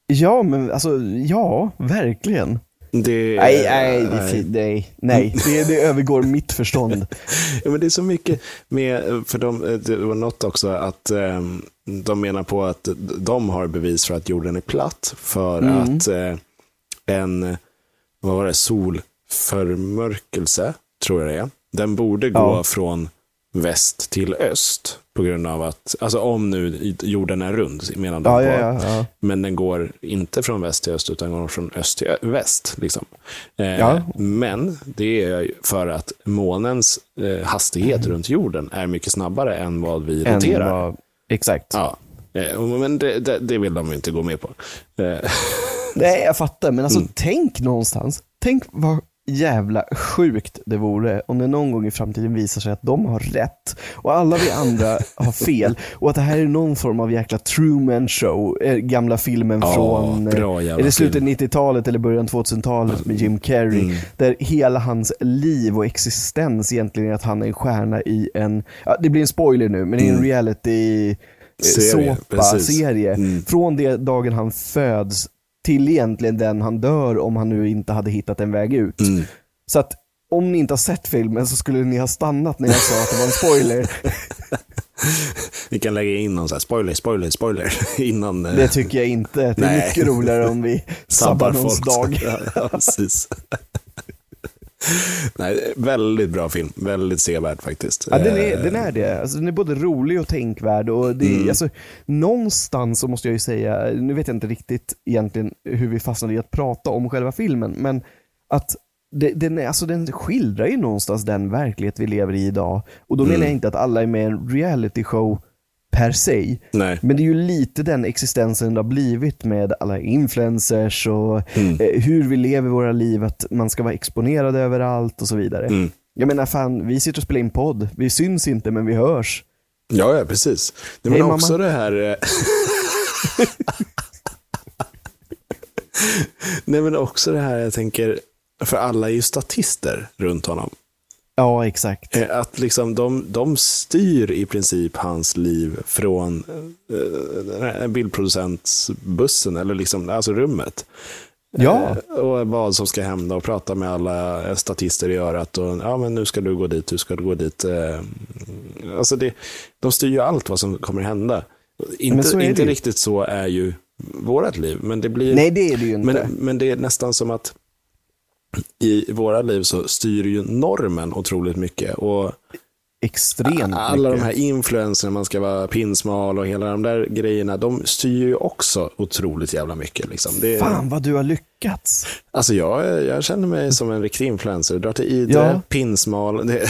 Speaker 1: Ja, men alltså, ja, verkligen.
Speaker 2: Det,
Speaker 1: Nej, nej, det, är fi- nej, nej. Det, det övergår mitt förstånd.
Speaker 2: Ja, men det är så mycket med, för de, det var något också att eh, de menar på att de har bevis för att jorden är platt för
Speaker 1: Mm.
Speaker 2: att eh, en, vad var det, solförmörkelse, tror jag det är, den borde gå
Speaker 1: Ja.
Speaker 2: från väst till öst på grund av att, alltså om nu jorden är rund, menar de
Speaker 1: Ja,
Speaker 2: på,
Speaker 1: ja, ja.
Speaker 2: men den går inte från väst till öst utan går från öst till väst. Liksom. Eh,
Speaker 1: Ja.
Speaker 2: Men det är för att månens eh, hastighet runt jorden är mycket snabbare än vad vi
Speaker 1: Än
Speaker 2: roterar.
Speaker 1: vad- Exakt.
Speaker 2: Ja. Eh, men det, det, det vill de inte gå med på. Eh,
Speaker 1: Nej, jag fattar, men
Speaker 2: Mm.
Speaker 1: alltså tänk någonstans. Tänk vad jävla sjukt det vore om det någon gång i framtiden visar sig att de har rätt och alla vi andra har fel och att det här är någon form av jäkla Truman show, eh, gamla filmen
Speaker 2: Ja,
Speaker 1: från, eh,
Speaker 2: bra
Speaker 1: är det slutet
Speaker 2: film.
Speaker 1: 90-talet eller början 2000-talet med Jim Carrey,
Speaker 2: Mm.
Speaker 1: där hela hans liv och existens egentligen är att han är en stjärna i en, ja, det blir en spoiler nu, men i en reality eh,
Speaker 2: Serie, precis.
Speaker 1: såpa-serie.
Speaker 2: Mm.
Speaker 1: Från det dagen han föds till egentligen den han dör om han nu inte hade hittat en väg ut.
Speaker 2: Mm.
Speaker 1: Så att om ni inte har sett filmen så skulle ni ha stannat när jag sa att det var en spoiler.
Speaker 2: vi kan lägga in någon så här spoiler, spoiler, spoiler innan eh,
Speaker 1: Det tycker jag inte. Det är
Speaker 2: Nej.
Speaker 1: mycket roligare om vi sabbar någons dag.
Speaker 2: ja, ja, precis. Nej, väldigt bra film. Väldigt sevärd faktiskt.
Speaker 1: Ja, den, är,
Speaker 2: Eh,
Speaker 1: den är det. Alltså, den är både rolig och tänkvärd. Och det,
Speaker 2: Mm.
Speaker 1: alltså, någonstans så måste jag ju säga, nu vet jag inte riktigt egentligen hur vi fastnade i att prata om själva filmen, men att det, den, är, alltså, den skildrar ju någonstans den verklighet vi lever i idag. Och då
Speaker 2: Mm.
Speaker 1: menar jag inte att alla är med i en reality show per se,
Speaker 2: Nej.
Speaker 1: men det är ju lite den existensen det har blivit med alla influencers och
Speaker 2: Mm.
Speaker 1: eh, hur vi lever våra liv, att man ska vara exponerad överallt och så vidare.
Speaker 2: Mm.
Speaker 1: Jag menar fan, vi sitter och spelar in podd. Vi syns inte men vi hörs.
Speaker 2: Ja, ja, precis. Det men
Speaker 1: Hej,
Speaker 2: också
Speaker 1: mamma.
Speaker 2: det här... eh, Nej, men också det här, jag tänker, för alla är ju statister runt honom.
Speaker 1: Ja, exakt.
Speaker 2: Eh, Att liksom de, de styr i princip hans liv från eh, här bildproducentsbussen, eller liksom, alltså rummet.
Speaker 1: Ja,
Speaker 2: Eh, Och vad som ska hända och prata med alla statister i örat. Och, ja, men nu ska du gå dit, du ska gå dit. eh, Alltså det, de styr ju allt vad som kommer hända. Inte, inte riktigt så är ju vårat liv, men det blir...
Speaker 1: nej det är det ju inte.
Speaker 2: men, men det är nästan som att i våra liv så styr ju normen otroligt mycket. Och
Speaker 1: Extremt
Speaker 2: alla de
Speaker 1: mycket.
Speaker 2: här influenserna, man ska vara pinsmal och hela de där grejerna, de styr ju också otroligt jävla mycket. Liksom. Det,
Speaker 1: Fan vad du har lyckats.
Speaker 2: Alltså jag, jag känner mig som en riktig influencer. Drar till Idre,
Speaker 1: Ja.
Speaker 2: pinsmal. Det,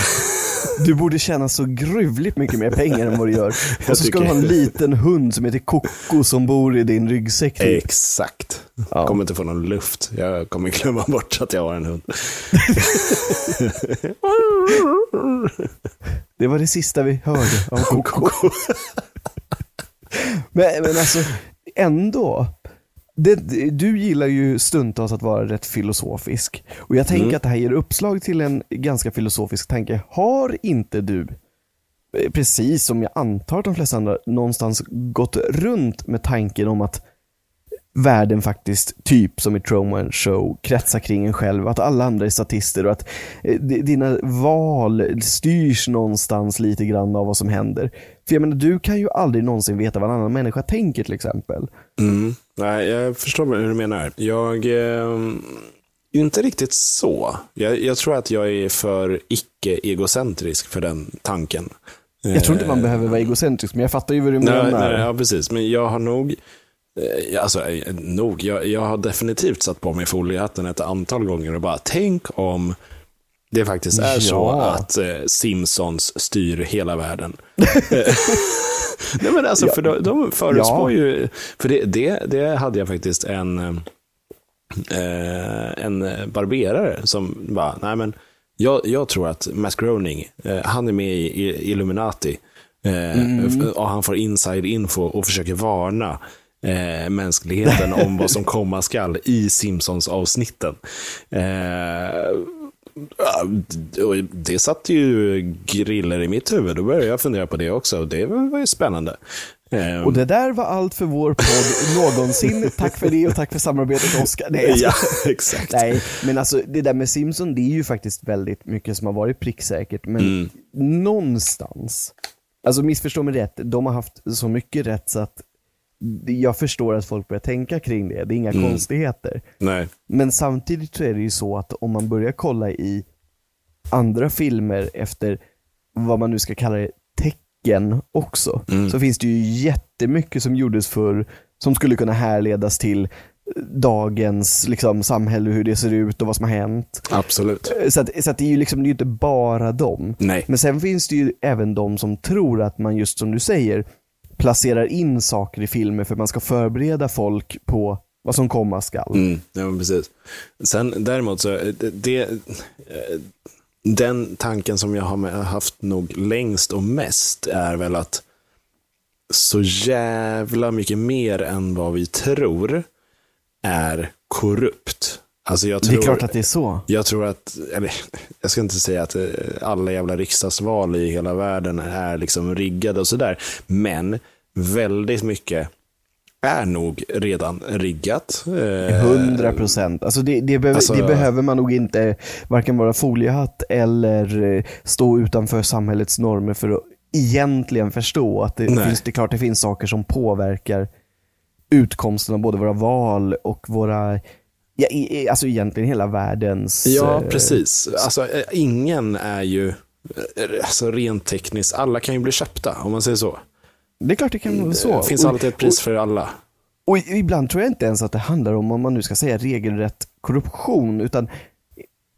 Speaker 1: Du borde tjäna så gruvligt mycket mer pengar än vad du gör. Och så ska du ha en liten hund som heter Koko som bor i din ryggsäck. typ.
Speaker 2: exakt.
Speaker 1: Ja.
Speaker 2: Kommer inte få någon luft. Jag kommer glömma bort att jag har en hund.
Speaker 1: Det var det sista vi hörde av Koko. Men, men alltså, ändå. Det, du gillar ju stundtals att vara rätt filosofisk. Och jag tänker
Speaker 2: Mm.
Speaker 1: att det här ger uppslag till en ganska filosofisk tanke. Har inte du eh, precis som jag antar att de flesta andra, någonstans gått runt med tanken om att världen faktiskt, typ som i Truman Show, kretsar kring en själv. Att alla andra är statister och att eh, dina val styrs någonstans lite grann av vad som händer. För jag menar, du kan ju aldrig någonsin veta vad en annan människa tänker till exempel.
Speaker 2: Mm. Nej, jag förstår hur du menar. Jag eh, inte riktigt så. Jag, jag tror att jag är för icke-egocentrisk för den tanken.
Speaker 1: Jag tror inte man behöver vara egocentrisk, men jag fattar ju vad du menar.
Speaker 2: Nej, nej, ja, precis. Men jag har nog, eh, alltså eh, nog, jag, jag har definitivt satt på mig foliehatten ett antal gånger och bara, tänk om det faktiskt är så
Speaker 1: Ja.
Speaker 2: att eh, Simpsons styr hela världen. Nej men alltså, för de, de förutspår
Speaker 1: Ja.
Speaker 2: ju, för det, det, det hade jag faktiskt en, eh, en barberare som bara, nej men, jag, jag tror att Matt Groening, eh, han är med i, Illuminati. Eh, Och han får inside info och försöker varna eh, mänskligheten om vad som komma skall i Simpsons-avsnitten. Eh, det satte ju griller i mitt huvud. Då började jag fundera på det också. Och det var ju spännande. Eh,
Speaker 1: Och det där var allt för vår podd någonsin. Tack för det och tack för samarbetet Oskar. Nej,
Speaker 2: ja, exakt.
Speaker 1: Nej, men alltså det där med Simpson, det är ju faktiskt väldigt mycket som har varit pricksäkert. Men
Speaker 2: Mm.
Speaker 1: någonstans, alltså missförstå mig rätt, de har haft så mycket rätt så att jag förstår att folk börjar tänka kring det. Det är inga
Speaker 2: Mm.
Speaker 1: konstigheter.
Speaker 2: Nej.
Speaker 1: Men samtidigt så är det ju så att om man börjar kolla i andra filmer efter vad man nu ska kalla det, tecken också,
Speaker 2: Mm.
Speaker 1: så finns det ju jättemycket som gjordes för som skulle kunna härledas till dagens liksom, samhälle, hur det ser ut och vad som har hänt.
Speaker 2: Absolut.
Speaker 1: Så, att, så att det är ju liksom, det är inte bara dem.
Speaker 2: Nej.
Speaker 1: Men sen finns det ju även de som tror att man just som du säger placerar in saker i filmer för att man ska förbereda folk på vad som komma skall.
Speaker 2: Mm, ja, precis. Sen däremot så, eh, det, eh, den tanken som jag har haft nog längst och mest är väl att så jävla mycket mer än vad vi tror är korrupt. Alltså jag tror,
Speaker 1: Det är klart att det är så.
Speaker 2: Jag tror att, eller jag ska inte säga att eh, alla jävla riksdagsval i hela världen är liksom riggade och sådär. Men väldigt mycket är nog redan riggat. Eh,
Speaker 1: 100 procent. Alltså det, det, be-
Speaker 2: Alltså-
Speaker 1: det behöver man nog inte varken vara foliehatt eller eh, stå utanför samhällets normer för att egentligen förstå att det,
Speaker 2: Nej.
Speaker 1: finns, det är klart det finns saker som påverkar utkomsten av både våra val och våra, ja, i, i- alltså egentligen hela världens...
Speaker 2: Ja,
Speaker 1: eh,
Speaker 2: precis. Alltså, eh, ingen är ju, eh, alltså rent tekniskt, alla kan ju bli köpta om man säger så.
Speaker 1: Det är klart det kan vara så.
Speaker 2: Det finns
Speaker 1: Och-
Speaker 2: alltid ett pris för alla.
Speaker 1: Och ibland tror jag inte ens att det handlar om, om man nu ska säga regelrätt korruption, utan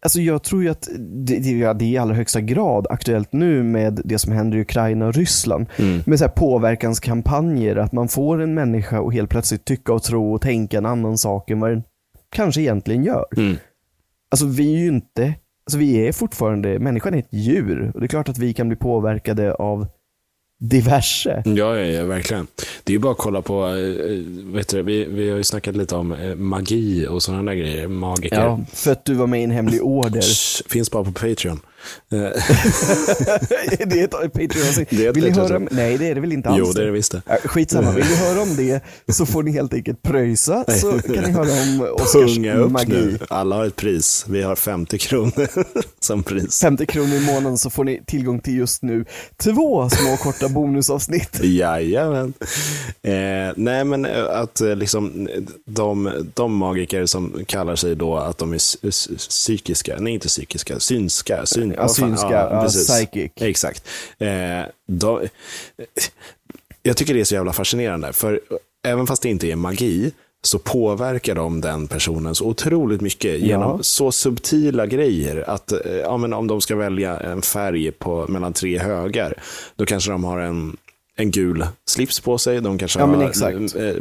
Speaker 1: Alltså jag tror ju att det, det, det är i allra högsta grad aktuellt nu med det som händer i Ukraina och Ryssland. Med så här påverkanskampanjer, att man får en människa att helt plötsligt tycka och tro och tänka en annan sak än vad den kanske egentligen gör.
Speaker 2: Mm.
Speaker 1: Alltså vi är ju inte, alltså vi är fortfarande, människan är ett djur. Och det är klart att vi kan bli påverkade av diverse.
Speaker 2: Ja, ja, ja, verkligen. Det är ju bara att kolla på, eh, vet du, vi, vi har ju snackat lite om eh, magi och sådana där grejer, magiker.
Speaker 1: Ja, för att du var med i en hemlig order.
Speaker 2: Finns bara på Patreon. Eh,
Speaker 1: det är ett Patreon-avsnitt. Vill ni höra om, Nej, det är det väl inte alls.
Speaker 2: jo, det är det visst det.
Speaker 1: Skitsamma, vill ni höra om det så får ni helt enkelt pröjsa så kan ni höra om
Speaker 2: Punga upp
Speaker 1: magi.
Speaker 2: nu. Alla har ett pris. Vi har 50 kronor som pris.
Speaker 1: 50 kronor i månaden så får ni tillgång till just nu två små korta bonusavsnitt.
Speaker 2: Jajamän. Eh, nej, men eh, att eh, liksom de, de magiker som kallar sig då att de är psykiska, nej inte psykiska, synska. Syn,
Speaker 1: Ja,
Speaker 2: vad fan,
Speaker 1: synska, ja,
Speaker 2: precis.
Speaker 1: psychic.
Speaker 2: Exakt. Eh, de, jag tycker det är så jävla fascinerande, för även fast det inte är magi, så påverkar de den personen så otroligt mycket genom
Speaker 1: Ja.
Speaker 2: så subtila grejer. Att eh, ja, men om de ska välja en färg på, mellan tre högar, då kanske de har en, en gul slips på sig. De kanske
Speaker 1: Ja,
Speaker 2: har eh,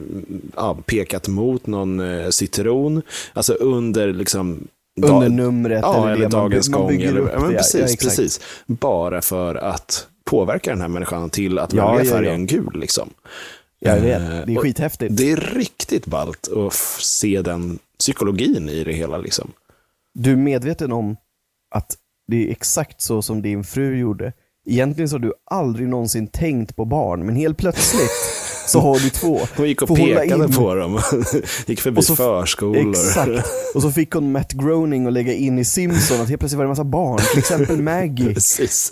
Speaker 2: ja, pekat mot någon eh, citron. Alltså under liksom
Speaker 1: Under numret
Speaker 2: ja,
Speaker 1: eller
Speaker 2: eller,
Speaker 1: det
Speaker 2: dagens
Speaker 1: man
Speaker 2: gång. Eller, ja, men precis,
Speaker 1: Ja,
Speaker 2: precis. Bara för att påverka den här människan till att
Speaker 1: Ja,
Speaker 2: välja
Speaker 1: ja, ja.
Speaker 2: färgen gul. Liksom.
Speaker 1: Jag vet,
Speaker 2: Eh,
Speaker 1: det är
Speaker 2: och
Speaker 1: skithäftigt.
Speaker 2: Det är riktigt ballt att se den psykologin i det hela. Liksom.
Speaker 1: Du är medveten om att det är exakt så som din fru gjorde egentligen så har du aldrig någonsin tänkt på barn, men helt plötsligt så har du två.
Speaker 2: Hon gick och
Speaker 1: Får
Speaker 2: pekade på dem. gick förbi
Speaker 1: Och så-
Speaker 2: förskolor.
Speaker 1: Exakt. Och så fick hon Matt Groening att lägga in i Simpson att helt plötsligt var det en massa barn, till exempel Maggie.
Speaker 2: Precis.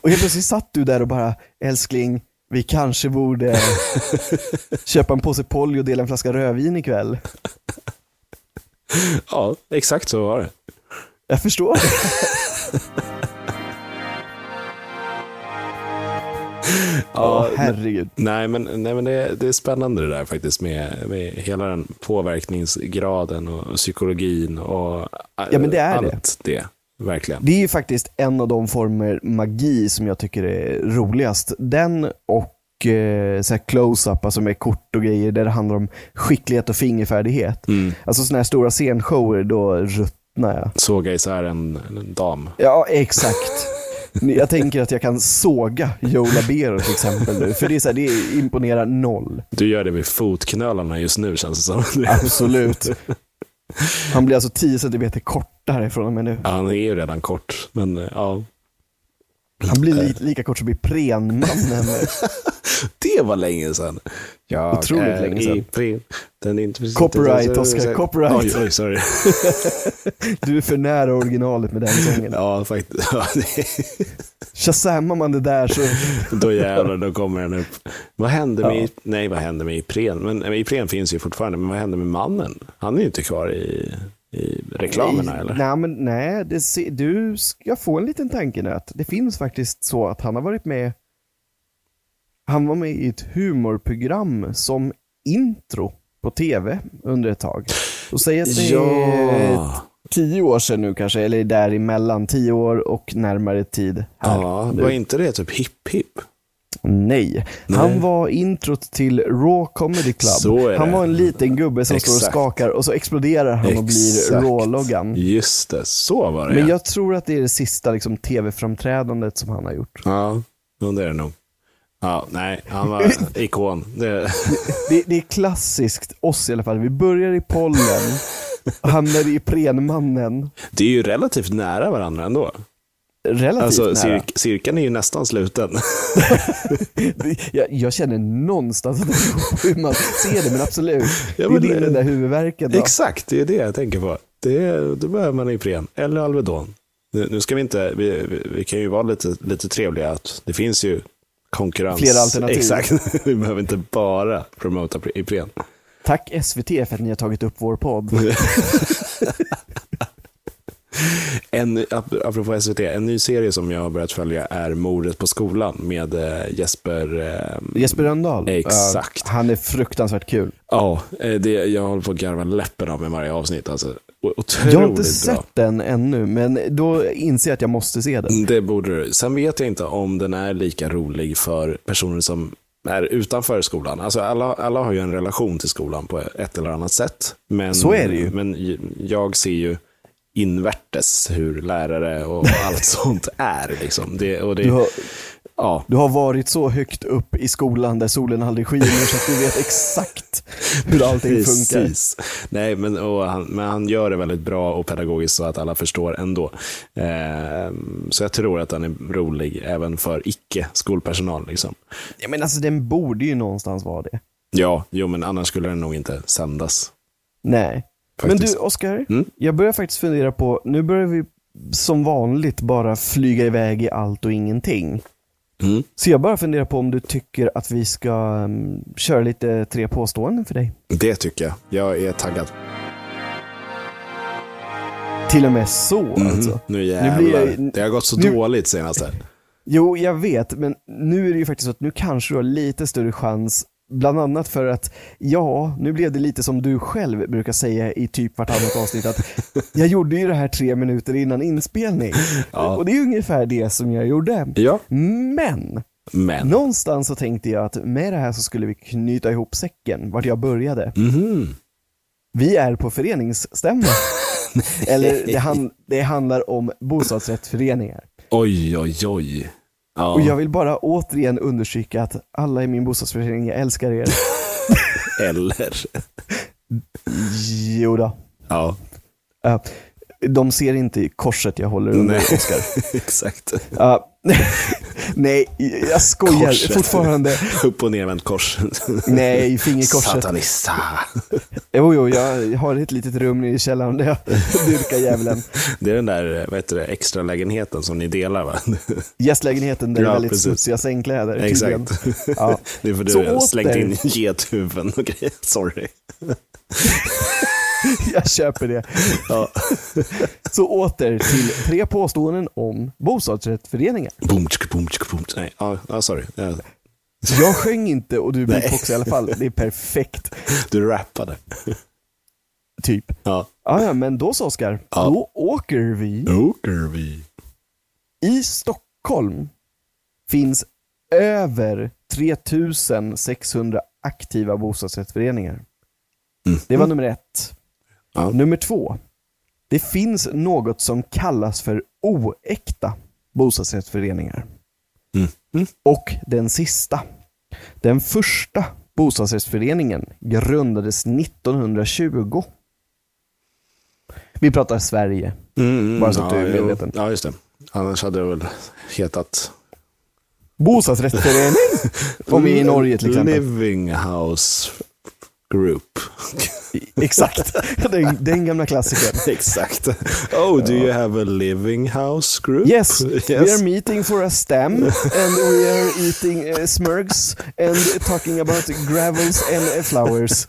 Speaker 1: Och helt plötsligt satt du där och bara, älskling, vi kanske borde köpa en påse Polly och dela en flaska rödvin ikväll.
Speaker 2: Ja, exakt så var det.
Speaker 1: Jag förstår Ja, herregud.
Speaker 2: Nej, men, nej, men det, det är spännande det där faktiskt med, med hela den påverkningsgraden och psykologin och
Speaker 1: Ja, men det är
Speaker 2: allt det. Verkligen.
Speaker 1: Det är ju faktiskt en av de former magi som jag tycker är roligast. Den och eh, så close-up, alltså med kort och grejer där det handlar om skicklighet och fingerfärdighet.
Speaker 2: Mm.
Speaker 1: Alltså sådana här stora scenshower, då ruttnar jag.
Speaker 2: Såga isär en, en dam.
Speaker 1: Ja, exakt. Jag tänker att jag kan såga Joe Labero till exempel nu, för det, är så här, det imponerar noll.
Speaker 2: Du gör det vid fotknölarna just nu känns det som.
Speaker 1: Absolut. Han blir alltså 10 cm kortare från och med nu.
Speaker 2: Ja, han är ju redan kort, men eh, ja.
Speaker 1: Han blir li lika kort som Iprenmannen.
Speaker 2: Det var länge sedan. Jag
Speaker 1: Otroligt
Speaker 2: är
Speaker 1: länge sedan.
Speaker 2: i prin- Den är inte
Speaker 1: Copyright, Oscar, copyright.
Speaker 2: Oj, oj, sorry.
Speaker 1: Du är för nära originalet med den sången.
Speaker 2: Ja, faktiskt. Ja,
Speaker 1: Shazammar man det där så...
Speaker 2: då jävlar, då kommer den upp. Vad hände med,
Speaker 1: Ja.
Speaker 2: nej vad hände med Ipren? Men Ipren finns ju fortfarande, men vad hände med mannen? Han är ju inte kvar i, i reklamerna eller?
Speaker 1: Nej, men nej, det, du ska få en liten tankenöt. Det finns faktiskt så att han har varit med han var med i ett humorprogram som intro på tv under ett tag. Och säg att det är
Speaker 2: Ja,
Speaker 1: tio år sedan nu kanske, eller däremellan, tio år och närmare tid här.
Speaker 2: ja var inte det typ hipp hipp?
Speaker 1: Nej.
Speaker 2: Nej.
Speaker 1: Han var introt till Raw Comedy Club. Han var en liten gubbe som står och
Speaker 2: Exakt.
Speaker 1: skakar och så exploderar han och blir
Speaker 2: Exakt.
Speaker 1: Raw-loggan.
Speaker 2: Just det, så var det
Speaker 1: Men
Speaker 2: ja.
Speaker 1: jag tror att det är det sista liksom, tv-framträdandet som han har gjort.
Speaker 2: Ja, det är det nog. Ja, nej, han var ikon. Det,
Speaker 1: Det, det är klassiskt oss i alla fall. Vi börjar i pollen, hamnar i prenmannen,
Speaker 2: det är ju relativt nära varandra ändå.
Speaker 1: Relativt
Speaker 2: Alltså,
Speaker 1: nära.
Speaker 2: cirk, cirkeln är ju nästan sluten.
Speaker 1: Jag, jag känner någonstans att det hur man ser det, men absolut.
Speaker 2: Ja,
Speaker 1: det
Speaker 2: men
Speaker 1: är din
Speaker 2: det-
Speaker 1: den där huvudvärken. Då.
Speaker 2: Exakt, det är det jag tänker på. Det, då behöver man Ipren eller Alvedon. Nu, nu ska vi inte, vi, vi, vi kan ju vara lite, lite trevliga att det finns ju konkurrens.
Speaker 1: Flera alternativ.
Speaker 2: Exakt, vi behöver inte bara promota Ipren.
Speaker 1: Tack SVT för att ni har tagit upp vår podd.
Speaker 2: En, ap- apropå SVT, en ny serie som jag har börjat följa är Mordet på skolan med eh, Jesper. Eh,
Speaker 1: Jesper Rönndahl.
Speaker 2: Exakt.
Speaker 1: Ja, han är fruktansvärt kul.
Speaker 2: Ja, eh, det, jag håller på att garva läppen av med varje avsnitt. Alltså, otroligt
Speaker 1: Jag har inte
Speaker 2: bra.
Speaker 1: sett den ännu, men då inser jag att jag måste se den.
Speaker 2: Det borde du. Sen vet jag inte om den är lika rolig för personer som är utanför skolan. Alltså alla, alla har ju en relation till skolan på ett eller annat sätt. Men,
Speaker 1: Så är det ju.
Speaker 2: Men jag ser ju invärtes hur lärare och allt sånt är. Liksom. Det, och det,
Speaker 1: Du har,
Speaker 2: ja,
Speaker 1: du har varit så högt upp i skolan där solen aldrig skiner så att du vet exakt hur allting funkar.
Speaker 2: Precis. Nej, men, han, men han gör det väldigt bra och pedagogiskt så att alla förstår ändå. Eh, så jag tror att den är rolig även för icke-skolpersonal. Liksom.
Speaker 1: Ja, men alltså den borde ju någonstans vara det.
Speaker 2: Ja, jo, men annars skulle den nog inte sändas.
Speaker 1: Nej.
Speaker 2: Faktiskt.
Speaker 1: Men du, Oskar,
Speaker 2: Mm?
Speaker 1: jag börjar faktiskt fundera på, nu börjar vi som vanligt bara flyga iväg i allt och ingenting.
Speaker 2: Mm.
Speaker 1: Så jag bara funderar på om du tycker att vi ska um, köra lite tre påståenden för dig.
Speaker 2: Det tycker jag. Jag är taggad.
Speaker 1: Till och med så
Speaker 2: Mhm.
Speaker 1: alltså.
Speaker 2: Nu
Speaker 1: Nu
Speaker 2: jävlar.
Speaker 1: blir jag-
Speaker 2: Det har gått så
Speaker 1: nu-
Speaker 2: dåligt senaste.
Speaker 1: Jo, jag vet, men nu är det ju faktiskt så att nu kanske du har lite större chans Bland annat för att, ja, nu blev det lite som du själv brukar säga i typ vartannat avsnitt att jag gjorde ju det här tre minuter innan inspelning.
Speaker 2: Ja.
Speaker 1: Och det är ungefär det som jag gjorde.
Speaker 2: Ja,
Speaker 1: Men,
Speaker 2: men.
Speaker 1: någonstans så tänkte jag att med det här så skulle vi knyta ihop säcken, vart jag började.
Speaker 2: Mhm.
Speaker 1: Vi är på föreningsstämma. Eller det, han, det handlar om bostadsrättsföreningar.
Speaker 2: Oj, oj, oj. Ja.
Speaker 1: Och jag vill bara återigen understryka att alla i min bostadsförening, jag älskar er.
Speaker 2: Eller.
Speaker 1: Jo då.
Speaker 2: Ja,
Speaker 1: Ja, de ser inte korset jag håller under,
Speaker 2: Nej.
Speaker 1: Oskar.
Speaker 2: exakt.
Speaker 1: Ja. Nej, jag skojar
Speaker 2: Korset.
Speaker 1: fortfarande.
Speaker 2: Upp och nervänt kors.
Speaker 1: Nej, fingerkorset.
Speaker 2: Satanista.
Speaker 1: Jo, jo, jag har ett litet rum nere i källaren där jag dyrkar djävulen.
Speaker 2: Det är den där vad heter det, extra lägenheten som ni delar va?
Speaker 1: Gästlägenheten där det är
Speaker 2: Ja,
Speaker 1: väldigt
Speaker 2: precis.
Speaker 1: smutsiga sängkläder.
Speaker 2: Exakt.
Speaker 1: Ja.
Speaker 2: Det är för du har slängt in gethuvuden och grejer. Sorry.
Speaker 1: Jag köper det.
Speaker 2: Ja.
Speaker 1: Så åter till tre påståenden om bostadsrättsföreningar.
Speaker 2: Boom, tsk, boom, tsk, boom. Nej, ja, ja, sorry. Ja,
Speaker 1: Jag sjöng inte och du
Speaker 2: Nej.
Speaker 1: beatboxade i alla fall. Det är perfekt.
Speaker 2: Du rappade.
Speaker 1: Typ.
Speaker 2: Ja.
Speaker 1: Ja, ja, men då så Oskar.
Speaker 2: Ja.
Speaker 1: Då åker vi.
Speaker 2: Åker vi.
Speaker 1: I Stockholm finns över 3600 aktiva bostadsrättsföreningar.
Speaker 2: Mm.
Speaker 1: Det var nummer ett.
Speaker 2: Ja.
Speaker 1: Nummer två. Det finns något som kallas för oäkta bostadsrättsföreningar.
Speaker 2: Mm. Mm.
Speaker 1: Och den sista. Den första bostadsrättsföreningen grundades 1920. Vi pratar Sverige.
Speaker 2: Mm,
Speaker 1: Bara så att du är
Speaker 2: jo.
Speaker 1: medveten.
Speaker 2: Ja, just det. Annars hade det väl hetat...
Speaker 1: Bostadsrättsförening? Om vi är i Norge till exempel.
Speaker 2: Living House Group.
Speaker 1: Exakt. Den, den gamla klassikern.
Speaker 2: Exakt. Oh, do you have a living house group?
Speaker 1: Yes, we are meeting for a stem and we are eating uh, smurgs and talking about gravels and uh, flowers.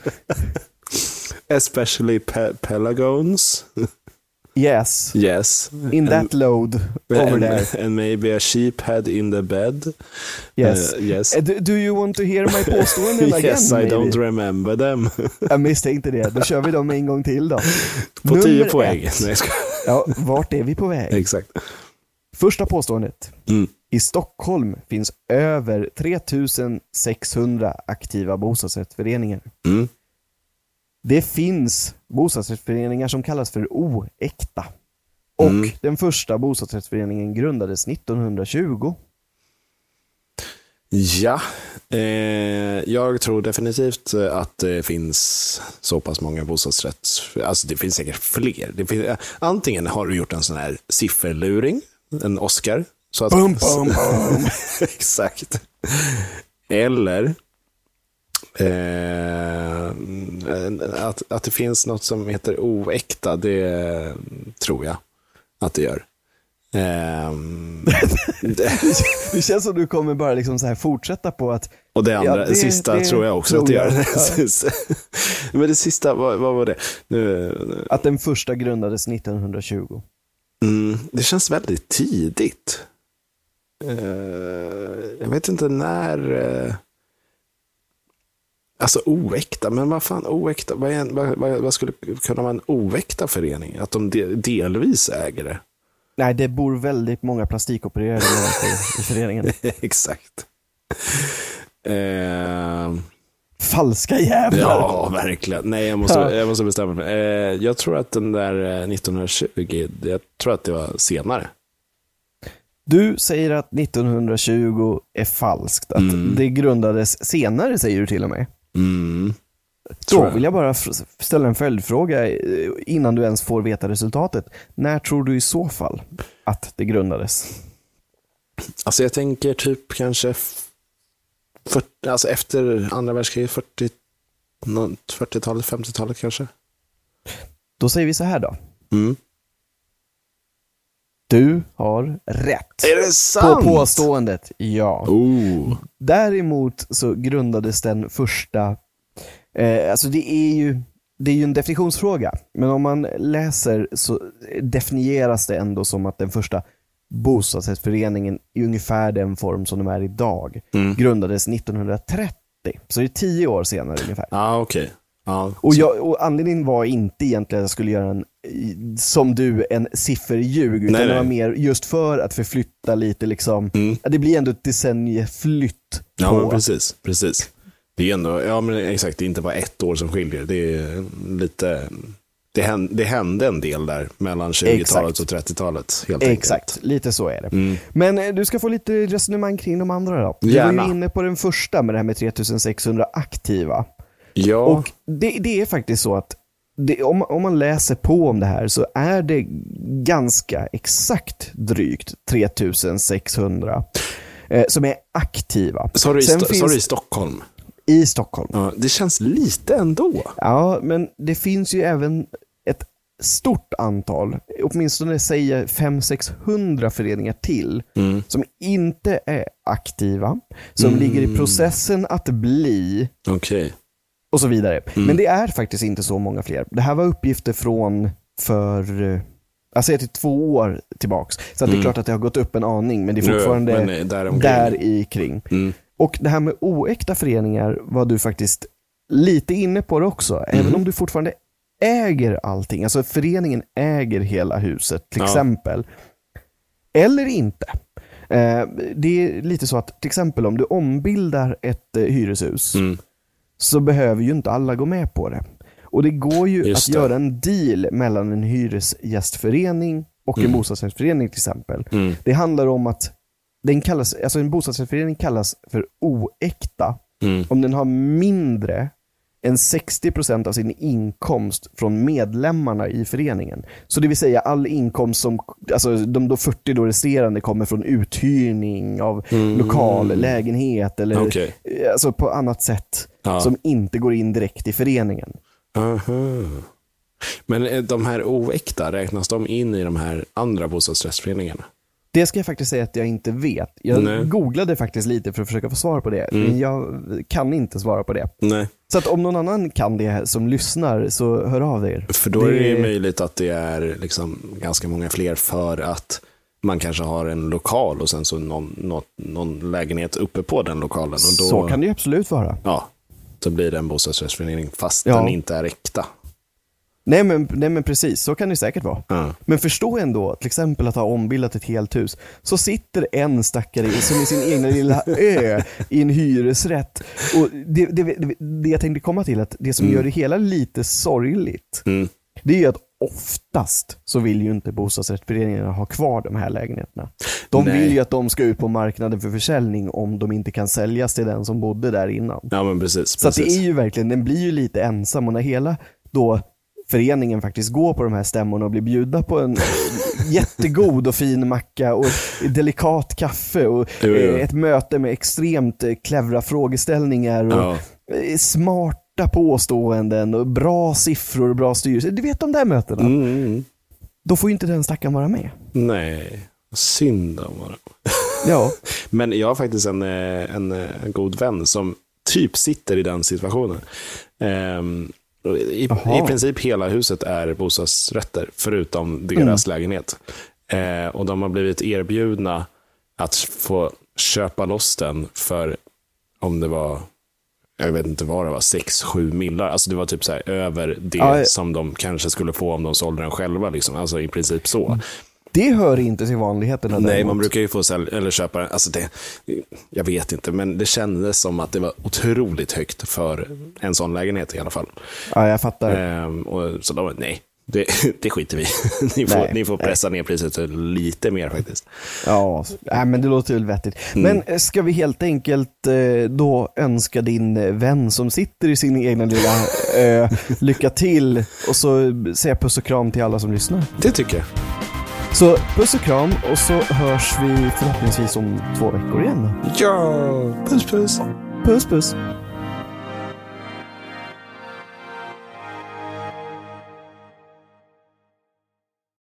Speaker 2: Especially pe pelargons.
Speaker 1: Yes,
Speaker 2: Yes.
Speaker 1: in that load over
Speaker 2: and,
Speaker 1: there.
Speaker 2: and maybe a sheep head in the bed.
Speaker 1: Yes.
Speaker 2: Uh, yes.
Speaker 1: Uh, do, do you want to hear my påståenden again?
Speaker 2: yes, I
Speaker 1: maybe?
Speaker 2: don't remember them.
Speaker 1: Jag misstänkte det. Då kör vi dem en gång till då.
Speaker 2: På 10
Speaker 1: Nummer
Speaker 2: poäng.
Speaker 1: ett.
Speaker 2: Nej, jag skojar.
Speaker 1: Ja, vart är vi på väg?
Speaker 2: Exakt.
Speaker 1: Första påståendet.
Speaker 2: Mm.
Speaker 1: I Stockholm finns över 3600 aktiva bostadsrättsföreningar.
Speaker 2: Mm.
Speaker 1: Det finns bostadsrättsföreningar som kallas för oäkta. Och
Speaker 2: Mm.
Speaker 1: den första bostadsrättsföreningen grundades 1920.
Speaker 2: Ja, eh, jag tror definitivt att det finns så pass många bostadsrätts... Alltså det finns säkert fler. Finns, antingen har du gjort en sån här sifferluring, en Oscar. Så att,
Speaker 1: Bum, bum, bum.
Speaker 2: Exakt. Eller eh, att, att det finns något som heter oäkta, det tror jag att det gör. Ehm, det-
Speaker 1: Det känns som du kommer bara liksom så här fortsätta på att
Speaker 2: och det andra,
Speaker 1: Ja, det-
Speaker 2: sista
Speaker 1: det
Speaker 2: tror jag också
Speaker 1: tror
Speaker 2: att det gör. Men det sista, vad, vad var det? Nu,
Speaker 1: att den första grundades 1920.
Speaker 2: mm, det känns väldigt tidigt. Eh, jag vet inte när... eh, alltså oäkta, men vad fan oäkta? Vad, är vad, vad, vad skulle kunna vara en oäkta förening? Att de de, delvis äger det?
Speaker 1: Nej, det bor väldigt många plastikopererade människor i föreningen.
Speaker 2: Exakt. Eh,
Speaker 1: Falska jävlar!
Speaker 2: Ja, verkligen. Nej, jag måste,
Speaker 1: Ja.
Speaker 2: jag måste bestämma mig. Eh, jag tror att den där eh, 1920, jag tror att det var senare.
Speaker 1: Du säger att 1920 är falskt, att
Speaker 2: Mm.
Speaker 1: det grundades senare säger du till och med.
Speaker 2: Mm.
Speaker 1: Då
Speaker 2: jag.
Speaker 1: vill jag bara ställa en följdfråga eh, innan du ens får veta resultatet. När tror du i så fall att det grundades?
Speaker 2: Alltså jag tänker typ kanske f- 40, alltså efter andra världskriget, 40, nå- 40-talet, 50-talet kanske.
Speaker 1: Då säger vi så här då.
Speaker 2: Mm.
Speaker 1: Du har rätt.
Speaker 2: Är det
Speaker 1: På
Speaker 2: sant?
Speaker 1: påståendet, ja.
Speaker 2: Oh.
Speaker 1: Däremot så grundades den första, eh, alltså det är ju det är ju en definitionsfråga, men om man läser så definieras det ändå som att den första bostadsrättsföreningen i ungefär den form som de är idag
Speaker 2: Mm.
Speaker 1: grundades 1930. Så det är tio år senare ungefär.
Speaker 2: Ja, okej. Ja,
Speaker 1: Och, jag, och anledningen var inte egentligen att jag skulle göra en, som du, en sifferljug, utan
Speaker 2: Nej,
Speaker 1: det var
Speaker 2: nej.
Speaker 1: mer just för att förflytta lite liksom,
Speaker 2: Mm.
Speaker 1: ja, det blir ändå ett decennieflytt
Speaker 2: Ja,
Speaker 1: på
Speaker 2: precis. precis. Det är ändå, ja men exakt, det är inte bara ett år som skiljer. Det är lite, det hände, det hände en del där mellan 20-talet och 30-talet. Helt
Speaker 1: Exakt, lite så är det.
Speaker 2: Mm.
Speaker 1: Men eh, du ska få lite resonemang kring de andra då. Du var ju inne på den första med det här med 3600 aktiva.
Speaker 2: Ja,
Speaker 1: Och det, det är faktiskt så att det, om, om man läser på om det här så är det ganska exakt drygt 3600. eh, som är aktiva.
Speaker 2: Sa du i, Sto-
Speaker 1: finns-
Speaker 2: i Stockholm?
Speaker 1: I Stockholm.
Speaker 2: Ja, det känns lite ändå.
Speaker 1: Ja, men det finns ju även ett stort antal, åtminstone säger 500-600 föreningar till,
Speaker 2: Mm.
Speaker 1: som inte är aktiva, som
Speaker 2: Mm.
Speaker 1: ligger i processen att bli
Speaker 2: Okej.
Speaker 1: Och så vidare.
Speaker 2: Mm.
Speaker 1: Men det är faktiskt inte så många fler. Det här var uppgifter från för eh, säger till två år tillbaks. Så att det är
Speaker 2: Mm.
Speaker 1: klart att det har gått upp en aning, men det är fortfarande
Speaker 2: men, eh, däromkring.
Speaker 1: där i kring.
Speaker 2: Mm.
Speaker 1: Och det här med oäkta föreningar var du faktiskt lite inne på det också. Även
Speaker 2: Mhm.
Speaker 1: om du fortfarande äger allting, alltså föreningen äger hela huset till
Speaker 2: Ja.
Speaker 1: exempel. Eller inte. Eh, det är lite så att till exempel om du ombildar ett eh, hyreshus
Speaker 2: Mm.
Speaker 1: Så behöver ju inte alla gå med på det. Och det går ju
Speaker 2: Just
Speaker 1: att
Speaker 2: det.
Speaker 1: göra en deal mellan en hyresgästförening och en
Speaker 2: Mm.
Speaker 1: bostadsrättsförening till exempel.
Speaker 2: Mm.
Speaker 1: Det handlar om att den kallas, alltså en bostadsrättsförening kallas för oäkta
Speaker 2: Mm.
Speaker 1: om den har mindre än 60% av sin inkomst från medlemmarna i föreningen. Så det vill säga all inkomst som, alltså de då 40 då resterande kommer från uthyrning av
Speaker 2: Mm.
Speaker 1: lokal, lägenhet eller
Speaker 2: Okej.
Speaker 1: eh, alltså på annat sätt
Speaker 2: Ja.
Speaker 1: som inte går in direkt i föreningen.
Speaker 2: Aha. Men eh, de här oäkta, räknas de in i de här andra bostadsrättsföreningarna?
Speaker 1: Det ska jag faktiskt säga att jag inte vet. Jag
Speaker 2: Nej.
Speaker 1: googlade faktiskt lite för att försöka få svar på det,
Speaker 2: Mm.
Speaker 1: men jag kan inte svara på det.
Speaker 2: Nej.
Speaker 1: Så att om någon annan kan det som lyssnar, så hör av er.
Speaker 2: För då är det möjligt att det är liksom ganska många fler för att man kanske har en lokal och sen så någon, något, någon lägenhet uppe på den lokalen. Och då,
Speaker 1: Så kan det absolut vara.
Speaker 2: Ja, då blir det en bostadsrättsförening fast
Speaker 1: Ja.
Speaker 2: den inte är äkta.
Speaker 1: Nej men, nej men precis, så kan det säkert vara.
Speaker 2: Ja.
Speaker 1: Men förstå ändå, till exempel att ha ombildat ett helt hus, så sitter en stackare i- som i sin egna lilla ö i en hyresrätt. Och det, det, det, det jag tänkte komma till, att det som
Speaker 2: Mm.
Speaker 1: gör det hela lite sorgligt,
Speaker 2: Mm.
Speaker 1: det är ju att oftast så vill ju inte bostadsrättsföreningarna ha kvar de här lägenheterna. De
Speaker 2: Nej.
Speaker 1: vill ju att de ska ut på marknaden för försäljning om de inte kan säljas till den som bodde där innan.
Speaker 2: ja, men precis.
Speaker 1: Så att det
Speaker 2: precis.
Speaker 1: är ju verkligen, den blir ju lite ensam och när hela då föreningen faktiskt går på de här stämmorna och blir bjudna på en jättegod och fin macka och delikat kaffe och
Speaker 2: Jo, jo.
Speaker 1: eh, ett möte med extremt eh, clevra frågeställningar och
Speaker 2: Ja.
Speaker 1: eh, smarta påståenden och bra siffror och bra styrelse. Du vet de där mötena?
Speaker 2: Mm, mm.
Speaker 1: Då får ju inte den stackaren vara med.
Speaker 2: Nej, synd om honom.
Speaker 1: Ja,
Speaker 2: Men jag har faktiskt en, en, en god vän som typ sitter i den situationen. Och i. I princip hela huset är bostadsrätter, förutom deras lägenhet. Eh, och de har blivit erbjudna att få köpa loss den för, om det var, jag vet inte vad det var, 6-7 millar. Alltså det var typ så här över det
Speaker 1: Ja, ja.
Speaker 2: som de kanske skulle få om de sålde den själva. Liksom. Alltså i princip så.
Speaker 1: Det hör inte till vanligheterna
Speaker 2: Nej,
Speaker 1: däremot.
Speaker 2: man brukar ju få sälja, eller köpa, alltså det, jag vet inte, men det kändes som att det var otroligt högt för en sån lägenhet i alla fall.
Speaker 1: Ja, jag fattar.
Speaker 2: Ehm, och så de, nej, det, det skiter vi ni, får,
Speaker 1: Nej,
Speaker 2: ni får
Speaker 1: nej.
Speaker 2: pressa ner priset lite mer faktiskt.
Speaker 1: Ja, nej, men det låter väl vettigt.
Speaker 2: Mm.
Speaker 1: Men eh, ska vi helt enkelt eh, då önska din eh, vän som sitter i sin egna lilla ö lycka till och så säga puss och kram till alla som lyssnar.
Speaker 2: Det tycker jag.
Speaker 1: Så puss och kram och så hörs vi förhoppningsvis om två veckor igen.
Speaker 2: Ja, puss puss.
Speaker 1: Puss puss!